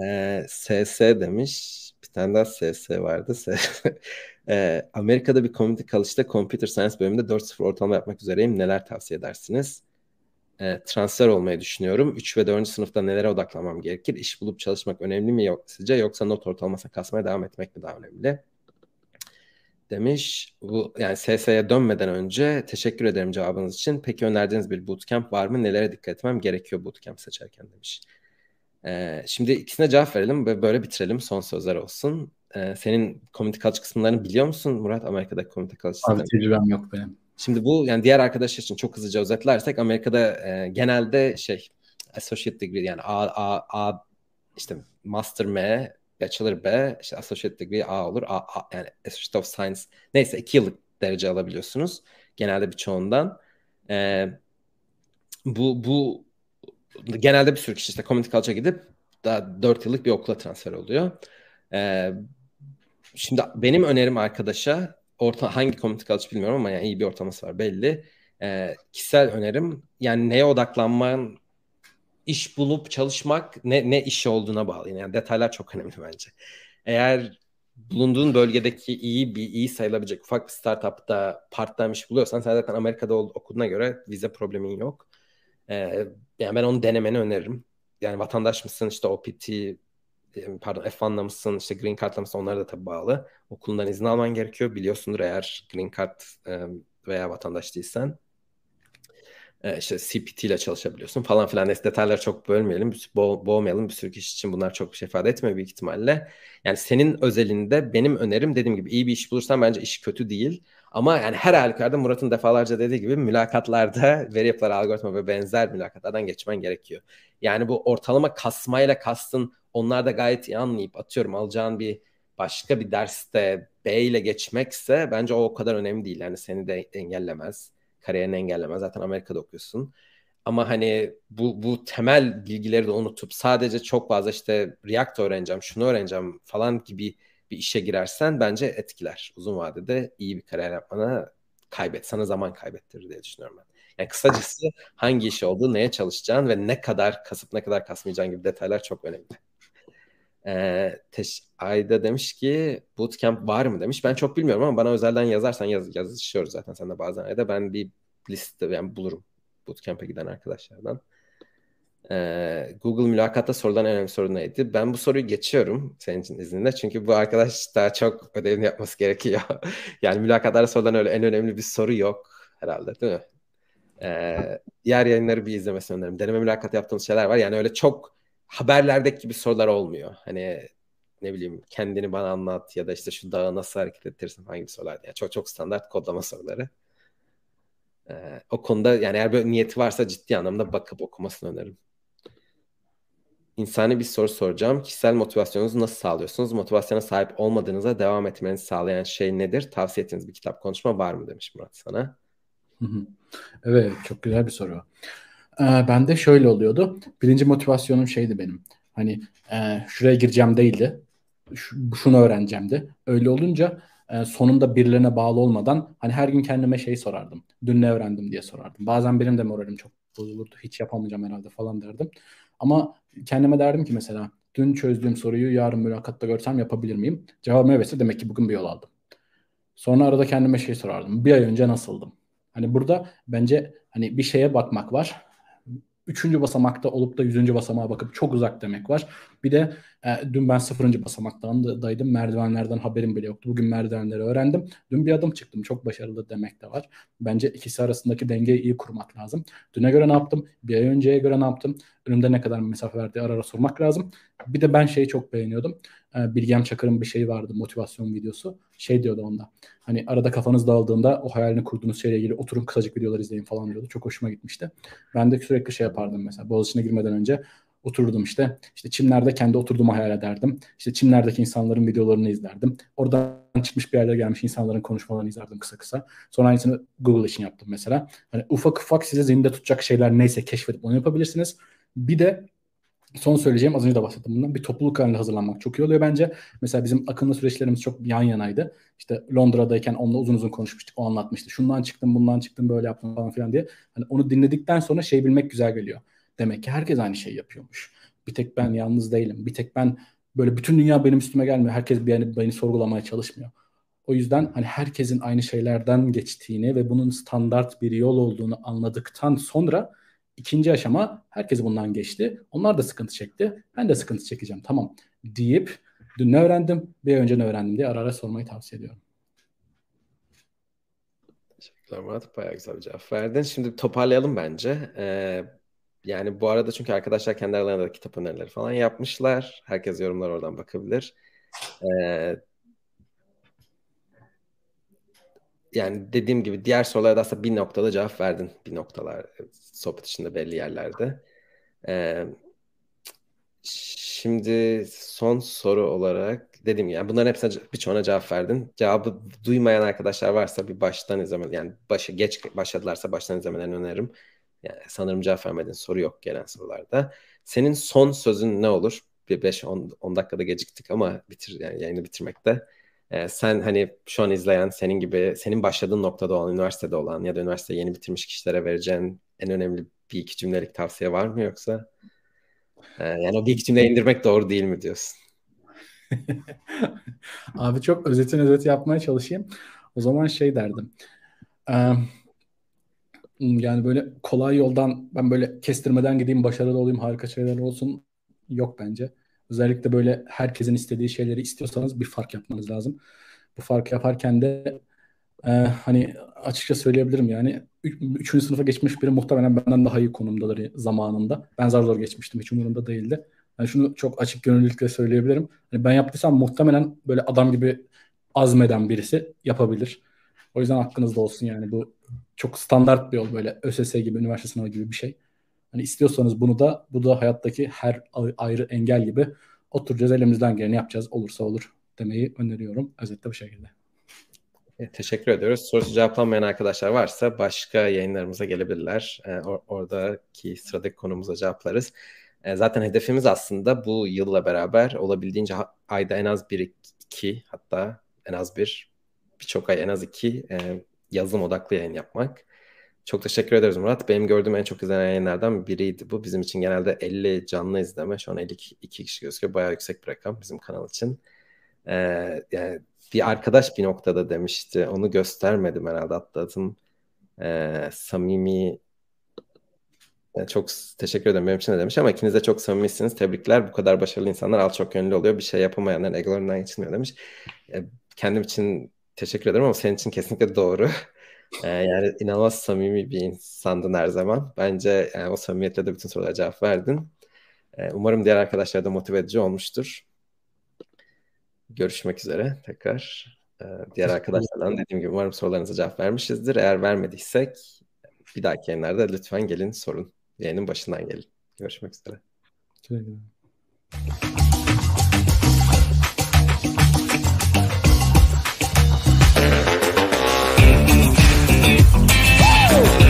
Ee, SS demiş. Bir tane daha SS vardı. ee, Amerika'da bir community college'da computer science bölümünde 4-0 ortalama yapmak üzereyim. Neler tavsiye edersiniz? Ee, transfer olmayı düşünüyorum. 3 ve 4. sınıfta nelere odaklanmam gerekir? İş bulup çalışmak önemli mi yok sizce? Yoksa not ortalamasına kasmaya devam etmek mi daha önemli? Demiş. Bu yani SS'ye dönmeden önce teşekkür ederim cevabınız için. Peki önerdiğiniz bir bootcamp var mı? Nelere dikkat etmem gerekiyor bootcamp seçerken demiş. Ee, şimdi ikisine cevap verelim ve böyle bitirelim. Son sözler olsun. Ee, senin community culture kısımlarını biliyor musun Murat? Amerika'daki community culture Abi tecrübem yok benim. Şimdi bu yani diğer arkadaşlar için çok hızlıca özetlersek Amerika'da e, genelde şey associate degree yani A, A, A işte master M, bachelor B, işte associate degree A olur. A, A, yani associate of science neyse iki yıllık derece alabiliyorsunuz. Genelde birçoğundan. E, bu bu genelde bir sürü kişi işte community culture gidip daha 4 yıllık bir okula transfer oluyor. E, şimdi benim önerim arkadaşa orta hangi community college bilmiyorum ama yani iyi bir ortalaması var belli. E, kişisel önerim yani neye odaklanman iş bulup çalışmak ne ne iş olduğuna bağlı. Yani detaylar çok önemli bence. Eğer bulunduğun bölgedeki iyi bir iyi sayılabilecek ufak bir startupta part-time iş buluyorsan sen zaten Amerika'da okuduğuna göre vize problemin yok. Ee, yani ben onu denemeni öneririm. Yani vatandaş mısın işte OPT pardon F1'la mısın işte Green Card'la mısın onlara da tabii bağlı. Okulundan izin alman gerekiyor. Biliyorsundur eğer Green Card veya vatandaş değilsen e, işte CPT ile çalışabiliyorsun falan filan. Neyse detayları çok bölmeyelim, bo boğmayalım. Bir sürü kişi için bunlar çok bir şey ifade etmiyor büyük ihtimalle. Yani senin özelinde benim önerim dediğim gibi iyi bir iş bulursan bence iş kötü değil. Ama yani her halükarda Murat'ın defalarca dediği gibi mülakatlarda veri yapıları, algoritma ve benzer mülakatlardan geçmen gerekiyor. Yani bu ortalama kasmayla kastın onlar da gayet iyi anlayıp atıyorum alacağın bir başka bir derste B ile geçmekse bence o o kadar önemli değil. Yani seni de engellemez. Kariyerini engellemez. Zaten Amerika'da okuyorsun. Ama hani bu bu temel bilgileri de unutup sadece çok fazla işte React öğreneceğim, şunu öğreneceğim falan gibi bir işe girersen bence etkiler. Uzun vadede iyi bir kariyer yapmana kaybet, sana zaman kaybettirir diye düşünüyorum ben. Yani kısacası hangi iş olduğu, neye çalışacağın ve ne kadar kasıp ne kadar kasmayacağın gibi detaylar çok önemli. Ee, teş Ayda demiş ki bootcamp var mı demiş. Ben çok bilmiyorum ama bana özelden yazarsan yaz yazışıyoruz zaten sen de bazen Ayda. Ben bir liste yani bulurum bootcamp'e giden arkadaşlardan. Ee, Google mülakatta sorulan en önemli soru neydi? Ben bu soruyu geçiyorum senin için izninle. Çünkü bu arkadaş daha çok ödevini yapması gerekiyor. yani mülakatlarda sorulan öyle en önemli bir soru yok herhalde değil mi? Ee, diğer yayınları bir izlemesini öneririm. Deneme mülakatı yaptığımız şeyler var. Yani öyle çok haberlerdeki gibi sorular olmuyor. Hani ne bileyim kendini bana anlat ya da işte şu dağı nasıl hareket ettirirsin hangi sorular. Yani çok çok standart kodlama soruları. Ee, o konuda yani eğer böyle niyeti varsa ciddi anlamda bakıp okumasını öneririm. İnsani bir soru soracağım. Kişisel motivasyonunuzu nasıl sağlıyorsunuz? Motivasyona sahip olmadığınızda devam etmenizi sağlayan şey nedir? Tavsiye ettiğiniz bir kitap konuşma var mı demiş Murat sana. Evet çok güzel bir soru. Ee, ben de şöyle oluyordu. Birinci motivasyonum şeydi benim. Hani e, şuraya gireceğim değildi. Şu, şunu öğreneceğimdi. Öyle olunca e, sonunda birilerine bağlı olmadan hani her gün kendime şey sorardım. Dün ne öğrendim diye sorardım. Bazen benim de moralim çok bozulurdu. Hiç yapamayacağım herhalde falan derdim. Ama kendime derdim ki mesela dün çözdüğüm soruyu yarın mülakatta görsem yapabilir miyim? Cevabım evetse demek ki bugün bir yol aldım. Sonra arada kendime şey sorardım. Bir ay önce nasıldım? Hani burada bence hani bir şeye bakmak var üçüncü basamakta olup da yüzüncü basamağa bakıp çok uzak demek var. Bir de e, dün ben sıfırıncı basamaktan daydım. Merdivenlerden haberim bile yoktu. Bugün merdivenleri öğrendim. Dün bir adım çıktım. Çok başarılı demek de var. Bence ikisi arasındaki dengeyi iyi kurmak lazım. Düne göre ne yaptım? Bir ay önceye göre ne yaptım? Önümde ne kadar mesafe verdiği ara ara sormak lazım. Bir de ben şeyi çok beğeniyordum. E, Bilgem Çakır'ın bir şeyi vardı motivasyon videosu. Şey diyordu onda. Hani arada kafanız dağıldığında o hayalini kurduğunuz şeyle ilgili oturun kısacık videolar izleyin falan diyordu. Çok hoşuma gitmişti. Ben de sürekli şey yapardım mesela. Boğaziçi'ne girmeden önce oturdum işte. İşte çimlerde kendi oturduğumu hayal ederdim. İşte çimlerdeki insanların videolarını izlerdim. Oradan çıkmış bir yerlere gelmiş insanların konuşmalarını izlerdim kısa kısa. Sonra aynısını Google için yaptım mesela. Hani ufak ufak size zihinde tutacak şeyler neyse keşfedip onu yapabilirsiniz. Bir de son söyleyeceğim az önce de bahsettim bundan. Bir topluluk halinde hazırlanmak çok iyi oluyor bence. Mesela bizim akıllı süreçlerimiz çok yan yanaydı. İşte Londra'dayken onunla uzun uzun konuşmuştuk. O anlatmıştı. Şundan çıktım, bundan çıktım, böyle yaptım falan filan diye. Hani onu dinledikten sonra şey bilmek güzel geliyor. Demek ki herkes aynı şeyi yapıyormuş. Bir tek ben yalnız değilim. Bir tek ben böyle bütün dünya benim üstüme gelmiyor. Herkes beni, beni sorgulamaya çalışmıyor. O yüzden hani herkesin aynı şeylerden geçtiğini ve bunun standart bir yol olduğunu anladıktan sonra ikinci aşama herkes bundan geçti. Onlar da sıkıntı çekti. Ben de sıkıntı çekeceğim. Tamam deyip dün ne öğrendim, bir önce ne öğrendim diye ara ara sormayı tavsiye ediyorum. Teşekkürler Murat. Bayağı güzel bir cevap verdin. Şimdi toparlayalım bence. Ee, yani bu arada çünkü arkadaşlar kendi aralarında da kitap önerileri falan yapmışlar. Herkes yorumlar oradan bakabilir. Ee, yani dediğim gibi diğer sorulara da aslında bir noktada cevap verdin. Bir noktalar sohbet içinde belli yerlerde. Ee, şimdi son soru olarak dediğim gibi yani bunların hepsine birçoğuna cevap verdin. Cevabı duymayan arkadaşlar varsa bir baştan izlemeli. Yani başı geç başladılarsa baştan izlemelerini öneririm. Yani sanırım cevap vermediğin soru yok gelen sorularda. Senin son sözün ne olur? Bir 5-10 dakikada geciktik ama bitir yani yayını bitirmekte. Ee, sen hani şu an izleyen senin gibi senin başladığın noktada olan üniversitede olan ya da üniversite yeni bitirmiş kişilere vereceğin en önemli bir iki cümlelik tavsiye var mı yoksa? Ee, yani o bir iki cümle indirmek doğru değil mi diyorsun? Abi çok özetin özeti yapmaya çalışayım. O zaman şey derdim. Ee, yani böyle kolay yoldan ben böyle kestirmeden gideyim, başarılı olayım, harika şeyler olsun yok bence. Özellikle böyle herkesin istediği şeyleri istiyorsanız bir fark yapmanız lazım. Bu fark yaparken de e, hani açıkça söyleyebilirim yani üçüncü sınıfa geçmiş biri muhtemelen benden daha iyi konumdadır zamanında. Ben zar zor geçmiştim. Hiç umurumda değildi. Yani şunu çok açık gönüllülükle söyleyebilirim. Hani ben yaptıysam muhtemelen böyle adam gibi azmeden birisi yapabilir. O yüzden aklınızda olsun yani bu çok standart bir yol böyle ÖSS gibi, üniversite sınavı gibi bir şey. Hani istiyorsanız bunu da bu da hayattaki her ayrı engel gibi oturacağız elimizden geleni yapacağız olursa olur demeyi öneriyorum özetle bu şekilde. Teşekkür ediyoruz. Sorusu cevaplanmayan arkadaşlar varsa başka yayınlarımıza gelebilirler. Ee, or- oradaki sıradaki konumuza cevaplarız. Ee, zaten hedefimiz aslında bu yılla beraber olabildiğince ayda en az bir iki hatta en az bir birçok ay en az iki e, yazılım odaklı yayın yapmak. Çok teşekkür ederiz Murat. Benim gördüğüm en çok izlenen yayınlardan biriydi bu. Bizim için genelde 50 canlı izleme. Şu an 52 kişi gözüküyor. Bayağı yüksek bir rakam bizim kanal için. Ee, yani bir arkadaş bir noktada demişti. Onu göstermedim herhalde atladım. Ee, samimi yani çok teşekkür ederim benim için de demiş ama ikiniz de çok samimisiniz. Tebrikler. Bu kadar başarılı insanlar al çok yönlü oluyor. Bir şey yapamayanların egolarından geçilmiyor demiş. Ee, kendim için teşekkür ederim ama senin için kesinlikle doğru. Ee, yani inanılmaz samimi bir insandın her zaman. Bence yani o samimiyetle de bütün sorulara cevap verdin. Ee, umarım diğer arkadaşlar da motive edici olmuştur. Görüşmek üzere tekrar. Ee, diğer arkadaşlardan dediğim gibi umarım sorularınıza cevap vermişizdir. Eğer vermediysek bir dahaki yayınlarda lütfen gelin sorun. Yayının başından gelin. Görüşmek üzere. Teşekkür Whoa.